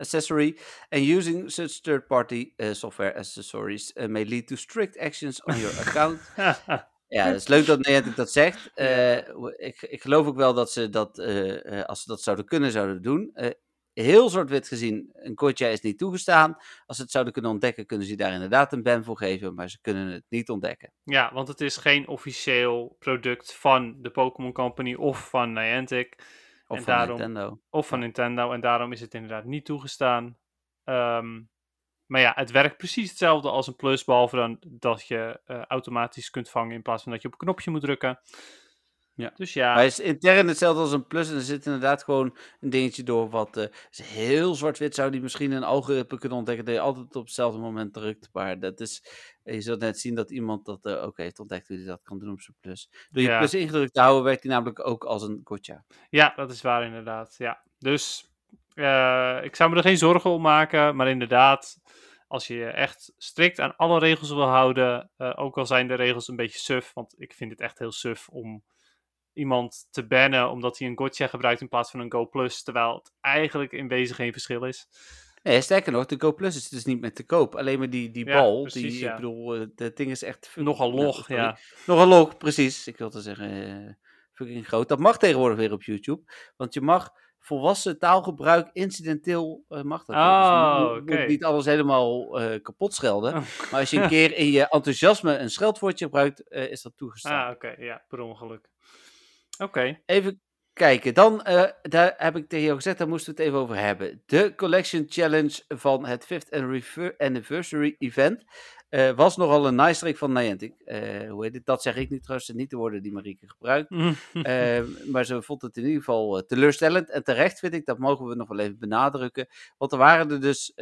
Speaker 3: Accessory. And using such third-party uh, software accessories uh, may lead to strict actions on your account. Ja, het is leuk dat Niantic dat zegt. Uh, ik, ik geloof ook wel dat ze dat, uh, als ze dat zouden kunnen, zouden doen. Heel zwart-wit gezien, een gotcha is niet toegestaan. Als ze het zouden kunnen ontdekken, kunnen ze daar inderdaad een ban voor geven, maar ze kunnen het niet ontdekken.
Speaker 4: Ja, want het is geen officieel product van de Pokémon Company of van Niantic.
Speaker 3: Of
Speaker 4: en
Speaker 3: van
Speaker 4: daarom,
Speaker 3: Nintendo.
Speaker 4: Of van Nintendo, en daarom is het inderdaad niet toegestaan. Um, maar ja, het werkt precies hetzelfde als een plus, behalve dan dat je uh, automatisch kunt vangen in plaats van dat je op een knopje moet drukken.
Speaker 3: Ja.
Speaker 4: Dus ja.
Speaker 3: Maar het is intern hetzelfde als een plus en er zit inderdaad gewoon een dingetje door wat uh, is heel zwart-wit zou die misschien een algoritme kunnen ontdekken dat je altijd op hetzelfde moment drukt. Maar dat is, je zult net zien dat iemand dat uh, ook heeft ontdekt hoe hij dat kan doen op zijn plus. Door je
Speaker 4: Ja.
Speaker 3: plus ingedrukt te houden werkt hij namelijk ook als een gotcha.
Speaker 4: Ja, dat is waar inderdaad. Ja. Dus eh, ik zou me er geen zorgen om maken, maar inderdaad, als je je echt strikt aan alle regels wil houden, eh, ook al zijn de regels een beetje suf, want ik vind het echt heel suf om iemand te bannen omdat hij een gotcha gebruikt in plaats van een Go Plus, terwijl het eigenlijk in wezen geen verschil is.
Speaker 3: Nee, sterker nog, de Go Plus is dus niet meer te koop. Alleen maar die, die
Speaker 4: Ja,
Speaker 3: bal,
Speaker 4: precies,
Speaker 3: die,
Speaker 4: ja.
Speaker 3: ik bedoel, eh, dat ding is echt...
Speaker 4: Nogal log, ja.
Speaker 3: Nogal log, precies. Ik wilde zeggen, eh, fucking groot. Dat mag tegenwoordig weer op YouTube. Want je mag volwassen taalgebruik incidenteel eh, mag dat. Dus je
Speaker 4: Oh,
Speaker 3: moet- moet
Speaker 4: oké.
Speaker 3: niet alles helemaal eh, kapot schelden.
Speaker 4: Oh.
Speaker 3: Maar als je een keer in je enthousiasme een scheldwoordje gebruikt, is dat toegestaan.
Speaker 4: Ah, oké, ja, per ongeluk. Oké,
Speaker 3: Even kijken. Dan, eh, daar heb ik tegen jou gezegd, daar moesten we het even over hebben. De Collection Challenge van het 5th Anniver- Anniversary Event eh, was nogal een nice trick van Niantic. Eh, hoe heet het? Dat zeg ik niet trouwens, niet de woorden die Marieke gebruikt. Eh, maar ze vond het in ieder geval teleurstellend. En terecht vind ik, dat mogen we nog wel even benadrukken. Want er waren er dus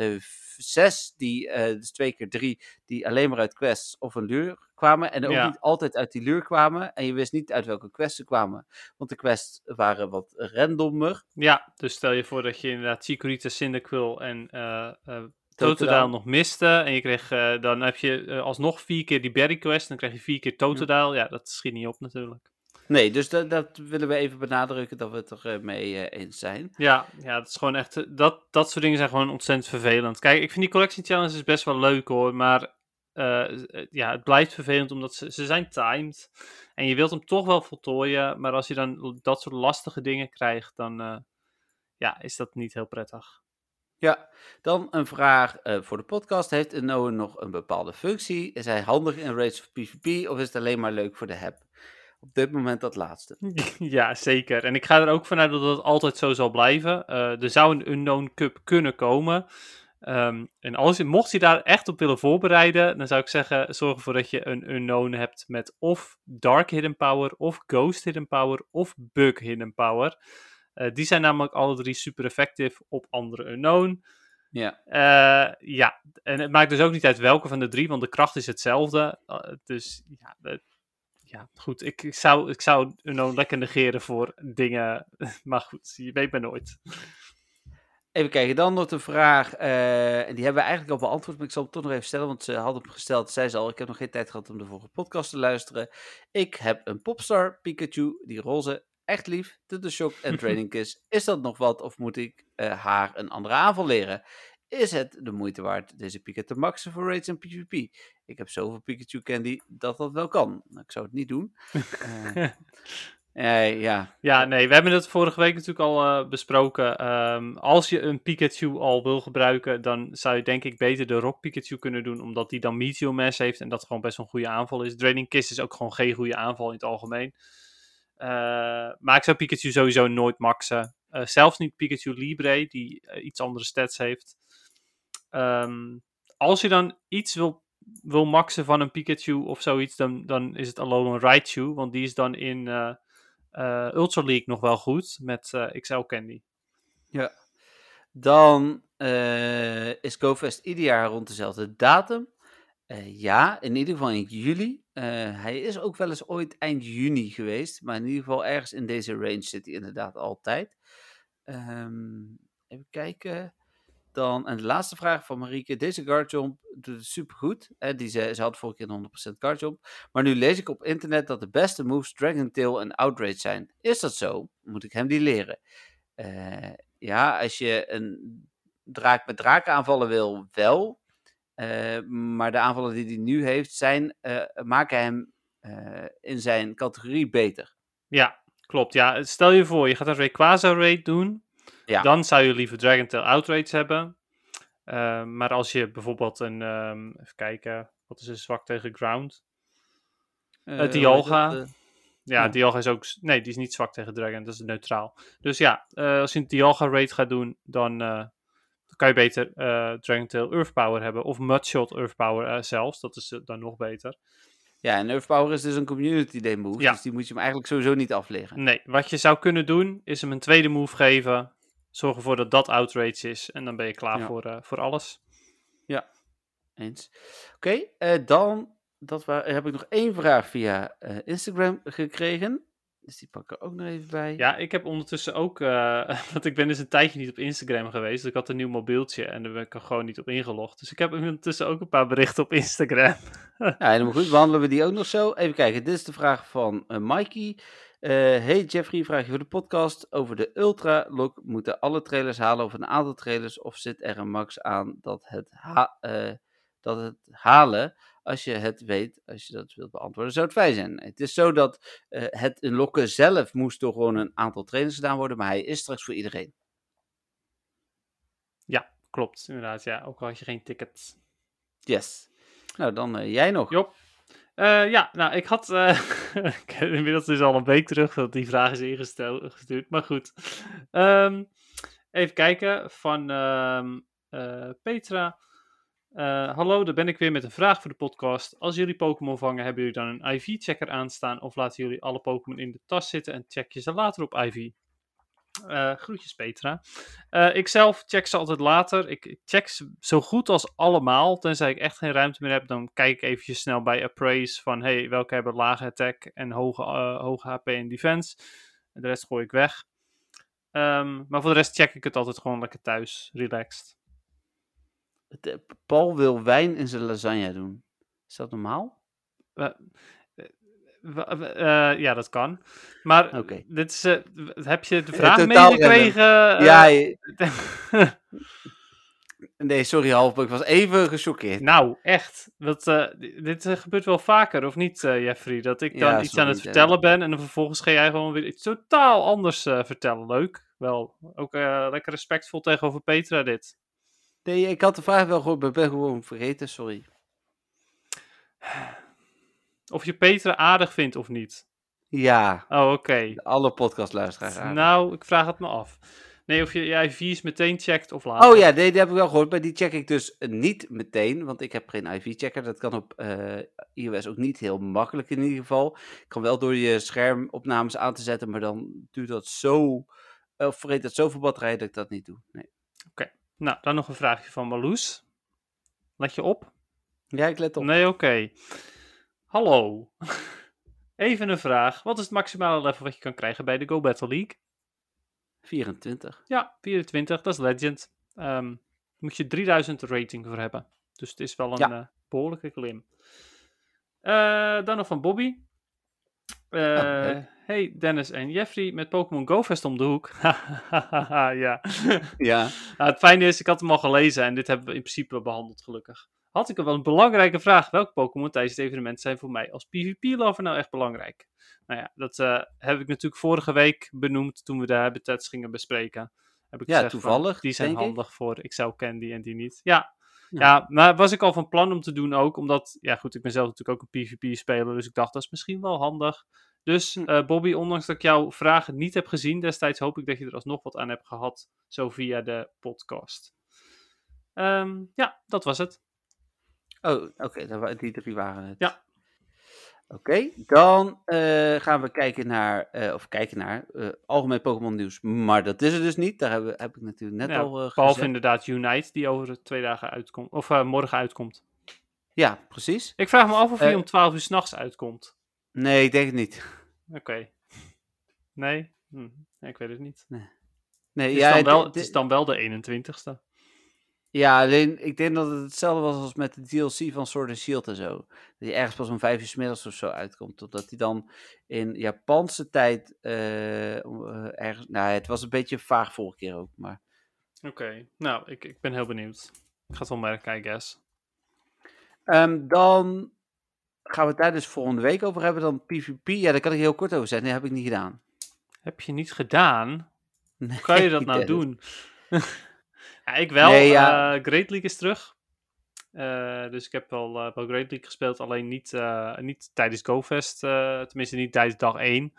Speaker 3: zes, die, dus twee keer drie, die alleen maar uit quests of een luur kwamen. En ook
Speaker 4: Ja.
Speaker 3: niet altijd uit die luur kwamen. En je wist niet uit welke quests ze kwamen. Want de quests waren wat randommer.
Speaker 4: ja, dus stel je voor dat je inderdaad Chikorita, Cyndaquil en
Speaker 3: Totodile.
Speaker 4: Totodile nog miste. En je kreeg, eh, dan heb je alsnog vier keer die Berry Quest. Dan krijg je vier keer Totodile. Ja, dat schiet niet op natuurlijk.
Speaker 3: Nee, dus dat, dat willen we even benadrukken dat we het er mee eens zijn.
Speaker 4: Ja, ja, dat is gewoon echt. Dat, dat soort dingen zijn gewoon ontzettend vervelend. Kijk, ik vind die collectie challenges best wel leuk hoor. Maar eh, eh, ja, het blijft vervelend omdat ze, ze zijn timed. En je wilt hem toch wel voltooien. Maar als je dan dat soort lastige dingen krijgt, dan eh, ja, is dat niet heel prettig.
Speaker 3: Ja, dan een vraag voor de podcast. Heeft een Noah nog een bepaalde functie? Is hij handig in raids of PvP of is het alleen maar leuk voor de app? Op dit moment dat laatste.
Speaker 4: Ja, zeker. En ik ga er ook vanuit dat het altijd zo zal blijven. Er zou een Unknown Cup kunnen komen. Ehm, en als je, mocht je daar echt op willen voorbereiden, dan zou ik zeggen: zorg ervoor dat je een Unknown hebt met of Dark Hidden Power, of Ghost Hidden Power, of Bug Hidden Power. Eh, die zijn namelijk alle drie super effectief op andere Unknown.
Speaker 3: Ja,
Speaker 4: Eh, ja, en het maakt dus ook niet uit welke van de drie, want de kracht is hetzelfde. Eh, dus ja, ja goed. Ik, ik zou, ik zou Unknown lekker negeren voor dingen. Maar goed, je weet maar nooit.
Speaker 3: Even kijken. Dan nog de vraag, eh, en die hebben we eigenlijk al beantwoord, maar ik zal hem toch nog even stellen, want ze hadden hem gesteld, zei ze al, ik heb nog geen tijd gehad om de vorige podcast te luisteren. Ik heb een Popstar Pikachu, die roze, echt lief, de Shock en Training Kiss. Is dat nog wat of moet ik eh, haar een andere aanval leren? Is het de moeite waard deze Pika te maxen voor raids en PvP? Ik heb zoveel Pikachu Candy dat dat wel kan. Nou, ik zou het niet doen. Eh, eh, ja,
Speaker 4: Ja, nee, we hebben het vorige week natuurlijk al eh, besproken. Ehm, als je een Pikachu al wil gebruiken, dan zou je denk ik beter de Rock Pikachu kunnen doen, omdat die dan Meteor Mass heeft en dat gewoon best een goede aanval is. Draining Kiss is ook gewoon geen goede aanval in het algemeen. Eh, maar ik zou Pikachu sowieso nooit maxen. Zelfs niet Pikachu Libre, die iets andere stats heeft. Ehm, als je dan iets wil, wil maxen van een Pikachu of zoiets, dan, dan is het Alolan Raichu, want die is dan in Ultra League nog wel goed met eh, XL Candy.
Speaker 3: Ja. Dan eh, is GoFest ieder jaar rond dezelfde datum. Eh, ja, in ieder geval in juli. Eh, hij is ook wel eens ooit eind juni geweest. Maar in ieder geval ergens in deze range zit hij inderdaad altijd. Ehm, even kijken. Dan, en de laatste vraag van Marieke. Deze guardjump doet het supergoed. Die ze, ze had vorige keer een 100% guardjump. Maar nu lees ik op internet dat de beste moves Dragon Tail en Outrage zijn. Is dat zo? Moet ik hem die leren? Eh, ja, als je een draak met draken aanvallen wil, wel. Eh, maar de aanvallen die hij nu heeft, zijn, eh, maken hem in zijn categorie beter.
Speaker 4: Ja, klopt. Ja, stel je voor, je gaat een Rayquaza raid doen.
Speaker 3: Ja.
Speaker 4: Dan zou je liever Dragon Tail outraids hebben. Eh, maar als je bijvoorbeeld een, ehm, even kijken, wat is een zwak tegen ground?
Speaker 3: Eh,
Speaker 4: Het Dialga. Ja,
Speaker 3: Ja.
Speaker 4: Dialga is ook, nee, die is niet zwak tegen Dragon, dat is neutraal. Dus ja, eh, als je een Dialga raid gaat doen, dan, eh, dan kan je beter eh Dragon Tail Earth Power hebben. Of Mudshot Earth Power eh, zelfs, dat is dan nog beter.
Speaker 3: Ja, en Earth Power is dus een community day move.
Speaker 4: Ja.
Speaker 3: Dus die moet je hem eigenlijk sowieso niet afleggen.
Speaker 4: Nee, wat je zou kunnen doen, is hem een tweede move geven. Zorg ervoor dat dat outrage is. En dan ben je klaar
Speaker 3: Ja.
Speaker 4: voor, eh, voor alles.
Speaker 3: Eens. Oké, eh, dan dat wa- heb ik nog één vraag via eh, Instagram gekregen. Dus die pak ik er ook nog even bij.
Speaker 4: Ja, ik heb ondertussen ook, want ik ben dus een tijdje niet op Instagram geweest. Dus ik had een nieuw mobieltje en daar ben ik er gewoon niet op ingelogd. Dus ik heb ondertussen ook een paar berichten op Instagram.
Speaker 3: Ja, helemaal goed. Behandelen we die ook nog zo. Even kijken, dit is de vraag van Mikey. Eh, hey Jeffrey, vraag je voor de podcast over de Ultra Look. Moeten alle trailers halen of een aantal trailers? Of zit er een max aan dat het, ha- eh, dat het halen? Als je het weet, als je dat wilt beantwoorden, zou het fijn zijn. Het is zo dat eh, het lokken zelf moest door gewoon een aantal trailers gedaan worden. Maar hij is straks voor iedereen.
Speaker 4: Ja, klopt, inderdaad. Ja, ook al had je geen ticket.
Speaker 3: Yes. Nou, dan jij nog.
Speaker 4: Jop. Eh, ja, nou, ik had. heb inmiddels dus al een week terug dat die vraag is ingestuurd. Maar goed. Ehm, even kijken. Van ehm, eh, Petra. Hallo, daar ben ik weer met een vraag voor de podcast. Als jullie Pokémon vangen, hebben jullie dan een IV-checker aanstaan? Of laten jullie alle Pokémon in de tas zitten en check je ze later op IV? Eh, groetjes Petra. Eh, ik zelf check ze altijd later. Ik check ze zo goed als allemaal. Tenzij ik echt geen ruimte meer heb, dan kijk ik eventjes snel bij Appraise van hey, welke hebben lage attack en hoge, eh, hoge HP en defense. En de rest gooi ik weg. Ehm, maar voor de rest check ik het altijd gewoon lekker thuis, relaxed.
Speaker 3: Paul wil wijn in zijn lasagne doen. Is dat normaal?
Speaker 4: Eh, ja, dat kan. Maar dit is, eh, heb je de vraag
Speaker 3: totaal
Speaker 4: meegekregen? eh,
Speaker 3: ja, je- nee, sorry half, ik was even gechoqueerd.
Speaker 4: Nou, echt. Dat, eh, dit eh, gebeurt wel vaker, of niet, eh, Jeffrey? Dat ik dan
Speaker 3: Ja,
Speaker 4: iets
Speaker 3: sorry,
Speaker 4: aan het
Speaker 3: eh.
Speaker 4: vertellen ben en dan vervolgens ga jij gewoon weer iets totaal anders eh, vertellen. Leuk. Wel, ook eh, lekker respectvol tegenover Petra dit.
Speaker 3: Nee, ik had de vraag wel gehoord, maar ben gewoon vergeten, sorry.
Speaker 4: Of je Petra aardig vindt of niet.
Speaker 3: Ja,
Speaker 4: Oh, oké.
Speaker 3: alle podcastluisteraars.
Speaker 4: Nou, ik vraag het me af. Nee, of je je IV's meteen checkt of later.
Speaker 3: Oh ja, nee, die heb ik wel gehoord, maar die check ik dus niet meteen, want ik heb geen IV-checker. Dat kan op eh, iOS ook niet heel makkelijk in ieder geval. Ik kan wel door je schermopnames aan te zetten, maar dan duurt dat zo, of vreet dat zoveel batterij dat ik dat niet doe. Nee.
Speaker 4: Nou, dan nog een vraagje van Marloes. Let je op?
Speaker 3: Ja, ik let op.
Speaker 4: Nee, oké. Hallo. Even een vraag. Wat is het maximale level wat je kan krijgen bij de Go Battle League?
Speaker 3: 24.
Speaker 4: Ja, 24, dat is Legend. Ehm moet je 3000 rating voor hebben. Dus het is wel een
Speaker 3: Ja.
Speaker 4: eh, behoorlijke klim. Eh, dan nog van Bobby. Eh,
Speaker 3: leuk.
Speaker 4: hey Dennis en Jeffrey met Pokémon Go Fest om de hoek. ja.
Speaker 3: Ja.
Speaker 4: Nou, het fijne is, ik had hem al gelezen en dit hebben we in principe behandeld, gelukkig. Had ik er wel een belangrijke vraag. Welke Pokémon tijdens het evenement zijn voor mij als PvP-lover nou echt belangrijk? Nou ja, dat eh, heb ik natuurlijk vorige week benoemd toen we de habitats gingen bespreken. Heb ik
Speaker 3: Ja,
Speaker 4: gezegd van,
Speaker 3: toevallig,
Speaker 4: die zijn
Speaker 3: denk ik.
Speaker 4: handig voor ik zou Candy en die niet. Ja.
Speaker 3: Ja.
Speaker 4: Ja. maar was ik al van plan om te doen ook, omdat, ja goed, ik ben zelf natuurlijk ook een PvP-speler, dus ik dacht dat is misschien wel handig. Dus
Speaker 3: Hm.
Speaker 4: eh, Bobby, ondanks dat ik jouw vragen niet heb gezien destijds, hoop ik dat je er alsnog wat aan hebt gehad, zo via de podcast. Ehm, ja, dat was het.
Speaker 3: Oh, oké, die drie waren het.
Speaker 4: Ja.
Speaker 3: Oké, dan eh, gaan we kijken naar, eh, of kijken naar, eh, algemeen Pokémon nieuws. Maar dat is er dus niet, daar heb, heb ik natuurlijk net
Speaker 4: Ja,
Speaker 3: al eh
Speaker 4: Behalve
Speaker 3: gezegd.
Speaker 4: inderdaad Unite, die over twee dagen uitkomt, of morgen uitkomt.
Speaker 3: Ja, precies.
Speaker 4: Ik vraag me af of hij om 12 uur s'nachts uitkomt.
Speaker 3: Nee, ik denk het niet.
Speaker 4: Oké. Nee? Hm, ik weet het niet.
Speaker 3: Nee,
Speaker 4: Het is,
Speaker 3: ja,
Speaker 4: dan wel,
Speaker 3: het
Speaker 4: is dan wel de 21ste.
Speaker 3: Ja, alleen ik denk dat het hetzelfde was als met de DLC van Sword and Shield en zo. Dat hij ergens pas om vijf uur 's middags of zo uitkomt. Totdat hij dan in Japanse tijd eh, eh, ergens... Nou, het was een beetje vaag vorige keer ook, maar...
Speaker 4: Oké, nou, ik, ik ben heel benieuwd. Ik ga het wel merken, I guess.
Speaker 3: Ehm, dan gaan we het daar dus volgende week over hebben. Dan PvP. Ja, daar kan ik heel kort over zeggen. Nee, heb ik niet gedaan.
Speaker 4: Heb je niet gedaan?
Speaker 3: Nee,
Speaker 4: Hoe kan je dat nou doen? ja, ik wel.
Speaker 3: Nee, ja.
Speaker 4: Eh, Great League is terug. Eh, dus ik heb wel, eh, wel Great League gespeeld, alleen niet, niet tijdens GoFest. tenminste, niet tijdens dag 1.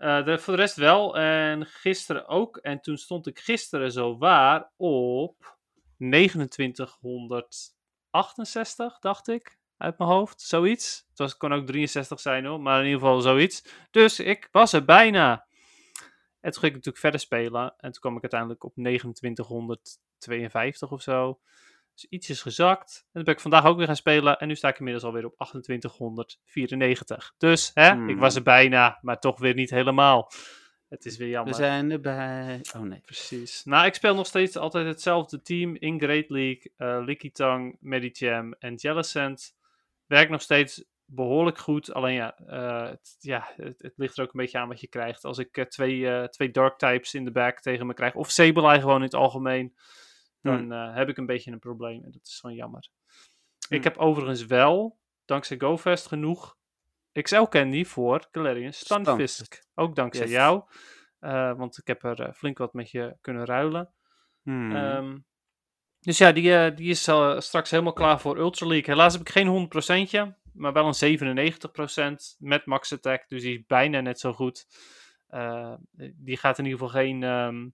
Speaker 4: Eh, de, voor de rest wel. En gisteren ook. En toen stond ik gisteren zo waar op 2968, dacht ik. Uit mijn hoofd. Zoiets. Het was, kon ook 63 zijn hoor. Maar in ieder geval zoiets. Dus ik was er bijna. En toen ging ik natuurlijk verder spelen. En toen kwam ik uiteindelijk op 2952 of zo. Dus ietsjes gezakt. En toen ben ik vandaag ook weer gaan spelen. En nu sta ik inmiddels alweer op 2894. Dus hè, ik was er bijna, maar toch weer niet helemaal. Het is weer
Speaker 3: We
Speaker 4: jammer.
Speaker 3: zijn erbij. Oh nee.
Speaker 4: Precies. Nou, ik speel nog steeds altijd hetzelfde team in Great League. eh Licky Tang, Medicham en Jellicent. Werkt nog steeds behoorlijk goed. Alleen ja, eh, het, ja het, het ligt er ook een beetje aan wat je krijgt. Als ik eh, twee, eh, twee Dark Types in de back tegen me krijg, of Sableye gewoon in het algemeen, dan eh, heb ik een beetje een probleem. En dat is gewoon jammer. Ik
Speaker 3: Hmm.
Speaker 4: heb overigens wel, dankzij GoFest, genoeg XL Candy voor Galarian Stunfisk. Ook dankzij
Speaker 3: Yes.
Speaker 4: jou. Want ik heb er flink wat met je kunnen ruilen.
Speaker 3: Hmm.
Speaker 4: Ehm, dus ja, die, die is straks helemaal klaar voor Ultra League. Helaas heb ik geen 100%, maar wel een 97% met max attack. Dus die is bijna net zo goed. Eh, die gaat in ieder geval geen, ehm,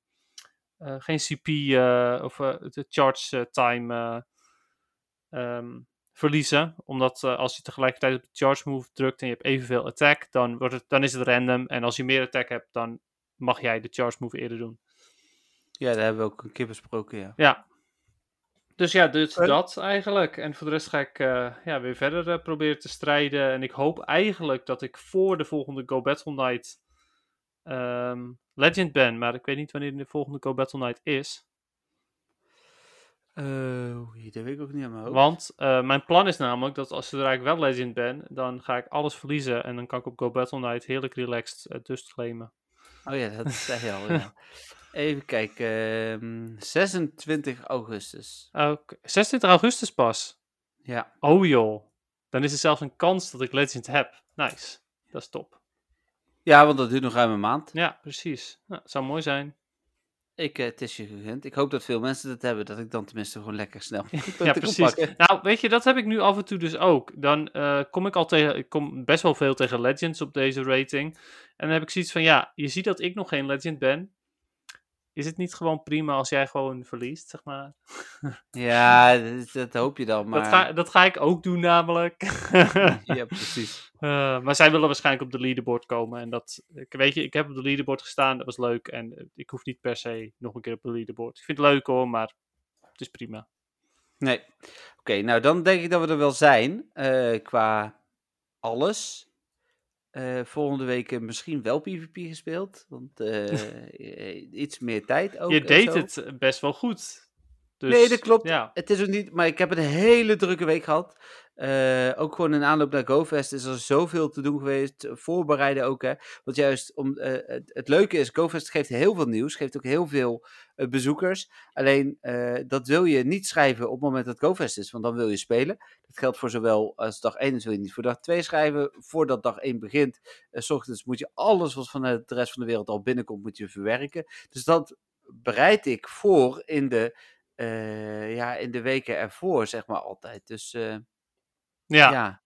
Speaker 4: eh, geen CP eh, of de charge time eh, ehm, verliezen. Omdat als je tegelijkertijd op de charge move drukt en je hebt evenveel attack, dan, wordt het, dan is het random. En als je meer attack hebt, dan mag jij de charge move eerder doen.
Speaker 3: ja, daar hebben we ook een keer besproken, ja.
Speaker 4: Ja. Dus ja, dus dat eigenlijk. En voor de rest ga ik eh, ja, weer verder eh, proberen te strijden. En ik hoop eigenlijk dat ik voor de volgende Go Battle Night ehm, Legend ben. Maar ik weet niet wanneer de volgende Go Battle Night is.
Speaker 3: Oh, dat weet ik ook niet aan mijn hoofd.
Speaker 4: Want eh, mijn plan is namelijk dat als zodra ik wel Legend ben, dan ga ik alles verliezen. En dan kan ik op Go Battle Night heerlijk relaxed uh, dust claimen.
Speaker 3: Oh ja, dat zei je al, ja. Even kijken. ehm, 26 augustus.
Speaker 4: Oké, 26 augustus pas.
Speaker 3: Ja.
Speaker 4: Oh joh. Dan is er zelfs een kans dat ik Legend heb. Nice. Dat is top.
Speaker 3: Ja, want dat duurt nog ruim een maand.
Speaker 4: Ja, precies. Nou, zou mooi zijn.
Speaker 3: Ik, eh, het is je gegund. Ik hoop dat veel mensen dat hebben. Dat ik dan tenminste gewoon lekker snel
Speaker 4: Ja, precies. Nou, weet je, dat heb ik nu af en toe dus ook. Dan eh, kom ik al tegen, ik kom best wel veel tegen Legends op deze rating. En dan heb ik zoiets van, ja, je ziet dat ik nog geen Legend ben. Is het niet gewoon prima als jij gewoon verliest, zeg maar?
Speaker 3: Ja, dat, dat hoop je dan. Maar...
Speaker 4: Dat, ga, dat ga ik ook doen namelijk.
Speaker 3: Ja, precies.
Speaker 4: Eh, maar zij willen waarschijnlijk op de leaderboard komen. En dat, ik, weet je, ik heb op de leaderboard gestaan, dat was leuk. En eh, ik hoef niet per se nog een keer op de leaderboard. Ik vind het leuk hoor, maar het is prima.
Speaker 3: Nee. Oké, nou dan denk ik dat we er wel zijn. eh, qua alles. Eh, volgende week eh, misschien wel PvP gespeeld. Want eh, iets meer tijd ook.
Speaker 4: je deed
Speaker 3: zo.
Speaker 4: het best wel goed. Dus,
Speaker 3: nee, dat klopt.
Speaker 4: Ja.
Speaker 3: Het is ook niet, maar ik heb een hele drukke week gehad. Eh, ook gewoon in aanloop naar GoFest is er zoveel te doen geweest. Voorbereiden ook, hè. Want juist, om, eh, het, leuke is, GoFest geeft heel veel nieuws. Geeft ook heel veel eh, bezoekers. Alleen, dat wil je niet schrijven op het moment dat GoFest is. Want dan wil je spelen. Dat geldt voor zowel als dag 1, dus wil je niet voor dag 2 schrijven. Voordat dag 1 begint, s ochtends moet je alles wat vanuit de rest van de wereld al binnenkomt, moet je verwerken. Dus dat bereid ik voor in de ja, in de weken ervoor, zeg maar altijd. Dus
Speaker 4: Ja.
Speaker 3: ja.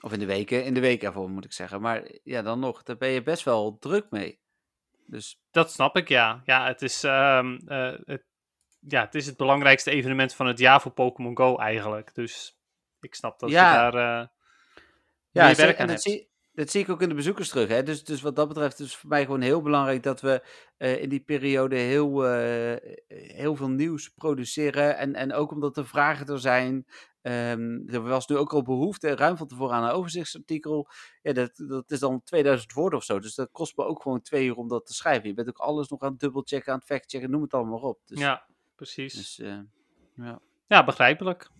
Speaker 3: Of in de weken, in de weken ervoor moet ik zeggen. Maar ja, dan nog, daar ben je best wel druk mee. Dus
Speaker 4: dat snap ik, ja. Ja, het is, ehm, eh, het, ja, het is het belangrijkste evenement van het jaar voor Pokémon Go eigenlijk. Dus ik snap dat
Speaker 3: Ja.
Speaker 4: je daar eh
Speaker 3: ja,
Speaker 4: werk aan
Speaker 3: dat,
Speaker 4: hebt.
Speaker 3: zie, dat zie ik ook in de bezoekers terug. Hè? Dus, dus wat dat betreft is het voor mij gewoon heel belangrijk dat we eh, in die periode heel, eh, heel veel nieuws produceren. En, en ook omdat de vragen er zijn. Ehm, er was nu ook al behoefte, ruim van tevoren, aan een overzichtsartikel. Ja, dat, dat is dan 2000 woorden of zo. Dus dat kost me ook gewoon twee uur om dat te schrijven. Je bent ook alles nog aan het dubbelchecken, aan het factchecken, noem het allemaal maar op. Dus,
Speaker 4: Ja, precies.
Speaker 3: dus, eh, ja.
Speaker 4: Ja, begrijpelijk.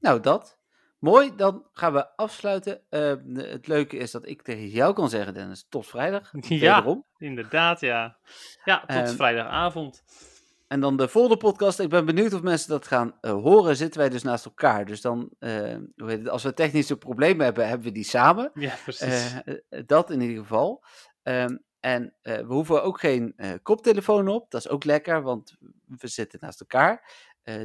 Speaker 3: Nou, dat. Mooi, dan gaan we afsluiten. Eh, het leuke is dat ik tegen jou kan zeggen, Dennis, tot vrijdag.
Speaker 4: Ja.
Speaker 3: Wederom.
Speaker 4: Inderdaad, ja. Ja, tot
Speaker 3: Ehm,
Speaker 4: vrijdagavond.
Speaker 3: En dan de volgende podcast. Ik ben benieuwd of mensen dat gaan eh, horen. Zitten wij dus naast elkaar. Dus dan, hoe heet het, als we technische problemen hebben, hebben we die samen.
Speaker 4: Ja, precies.
Speaker 3: Eh, dat in ieder geval. Ehm, en we hoeven ook geen koptelefoon op. Dat is ook lekker, want we zitten naast elkaar.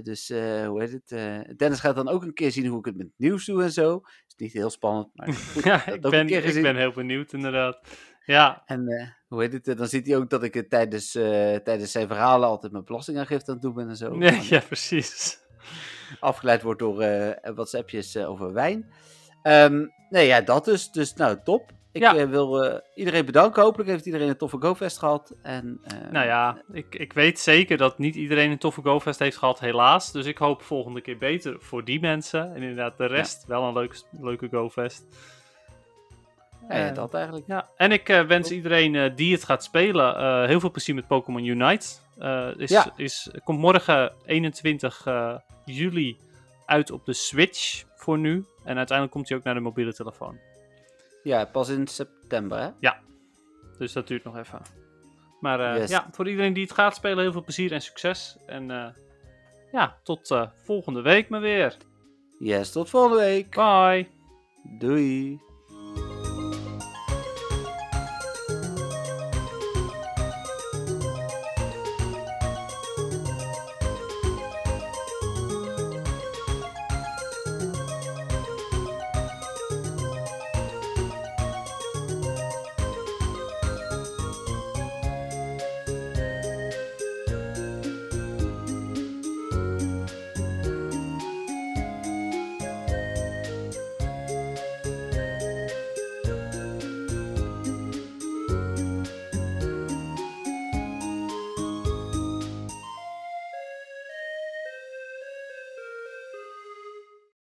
Speaker 3: Dus hoe heet het? Dennis gaat dan ook een keer zien hoe ik het met nieuws doe en zo. Is niet heel spannend, maar goed,
Speaker 4: ja, ik ben, ik ben heel benieuwd inderdaad. Ja,
Speaker 3: En eh, hoe heet het? eh, Dan ziet hij ook dat ik het tijdens, eh, tijdens zijn verhalen altijd mijn belastingaangifte aan het doen ben en zo.
Speaker 4: nee, ja, precies.
Speaker 3: Afgeleid wordt door eh WhatsAppjes eh, over wijn. Ehm, nee, ja, dat dus. Dus nou, top. Ik
Speaker 4: Ja.
Speaker 3: eh, wil eh, iedereen bedanken. Hopelijk heeft iedereen een toffe GoFest gehad. En, eh,
Speaker 4: Nou ja, ik, ik weet zeker dat niet iedereen een toffe GoFest heeft gehad, helaas. Dus ik hoop volgende keer beter voor die mensen. En inderdaad, de rest wel een leuk, leuke GoFest.
Speaker 3: Ja, ja,
Speaker 4: Eh,
Speaker 3: dat eigenlijk.
Speaker 4: Ja, en ik eh, wens iedereen eh, die het gaat spelen heel veel plezier met Pokémon Unite. Is,
Speaker 3: Ja.
Speaker 4: is, komt morgen 21 eh, juli uit op de Switch voor nu. En uiteindelijk komt hij ook naar de mobiele telefoon.
Speaker 3: Ja, pas in september, hè?
Speaker 4: Dus dat duurt nog even. Maar
Speaker 3: Yes.
Speaker 4: ja, voor iedereen die het gaat spelen, heel veel plezier en succes. En ja, tot volgende week maar weer.
Speaker 3: Yes, tot volgende week.
Speaker 4: Bye!
Speaker 3: Doei.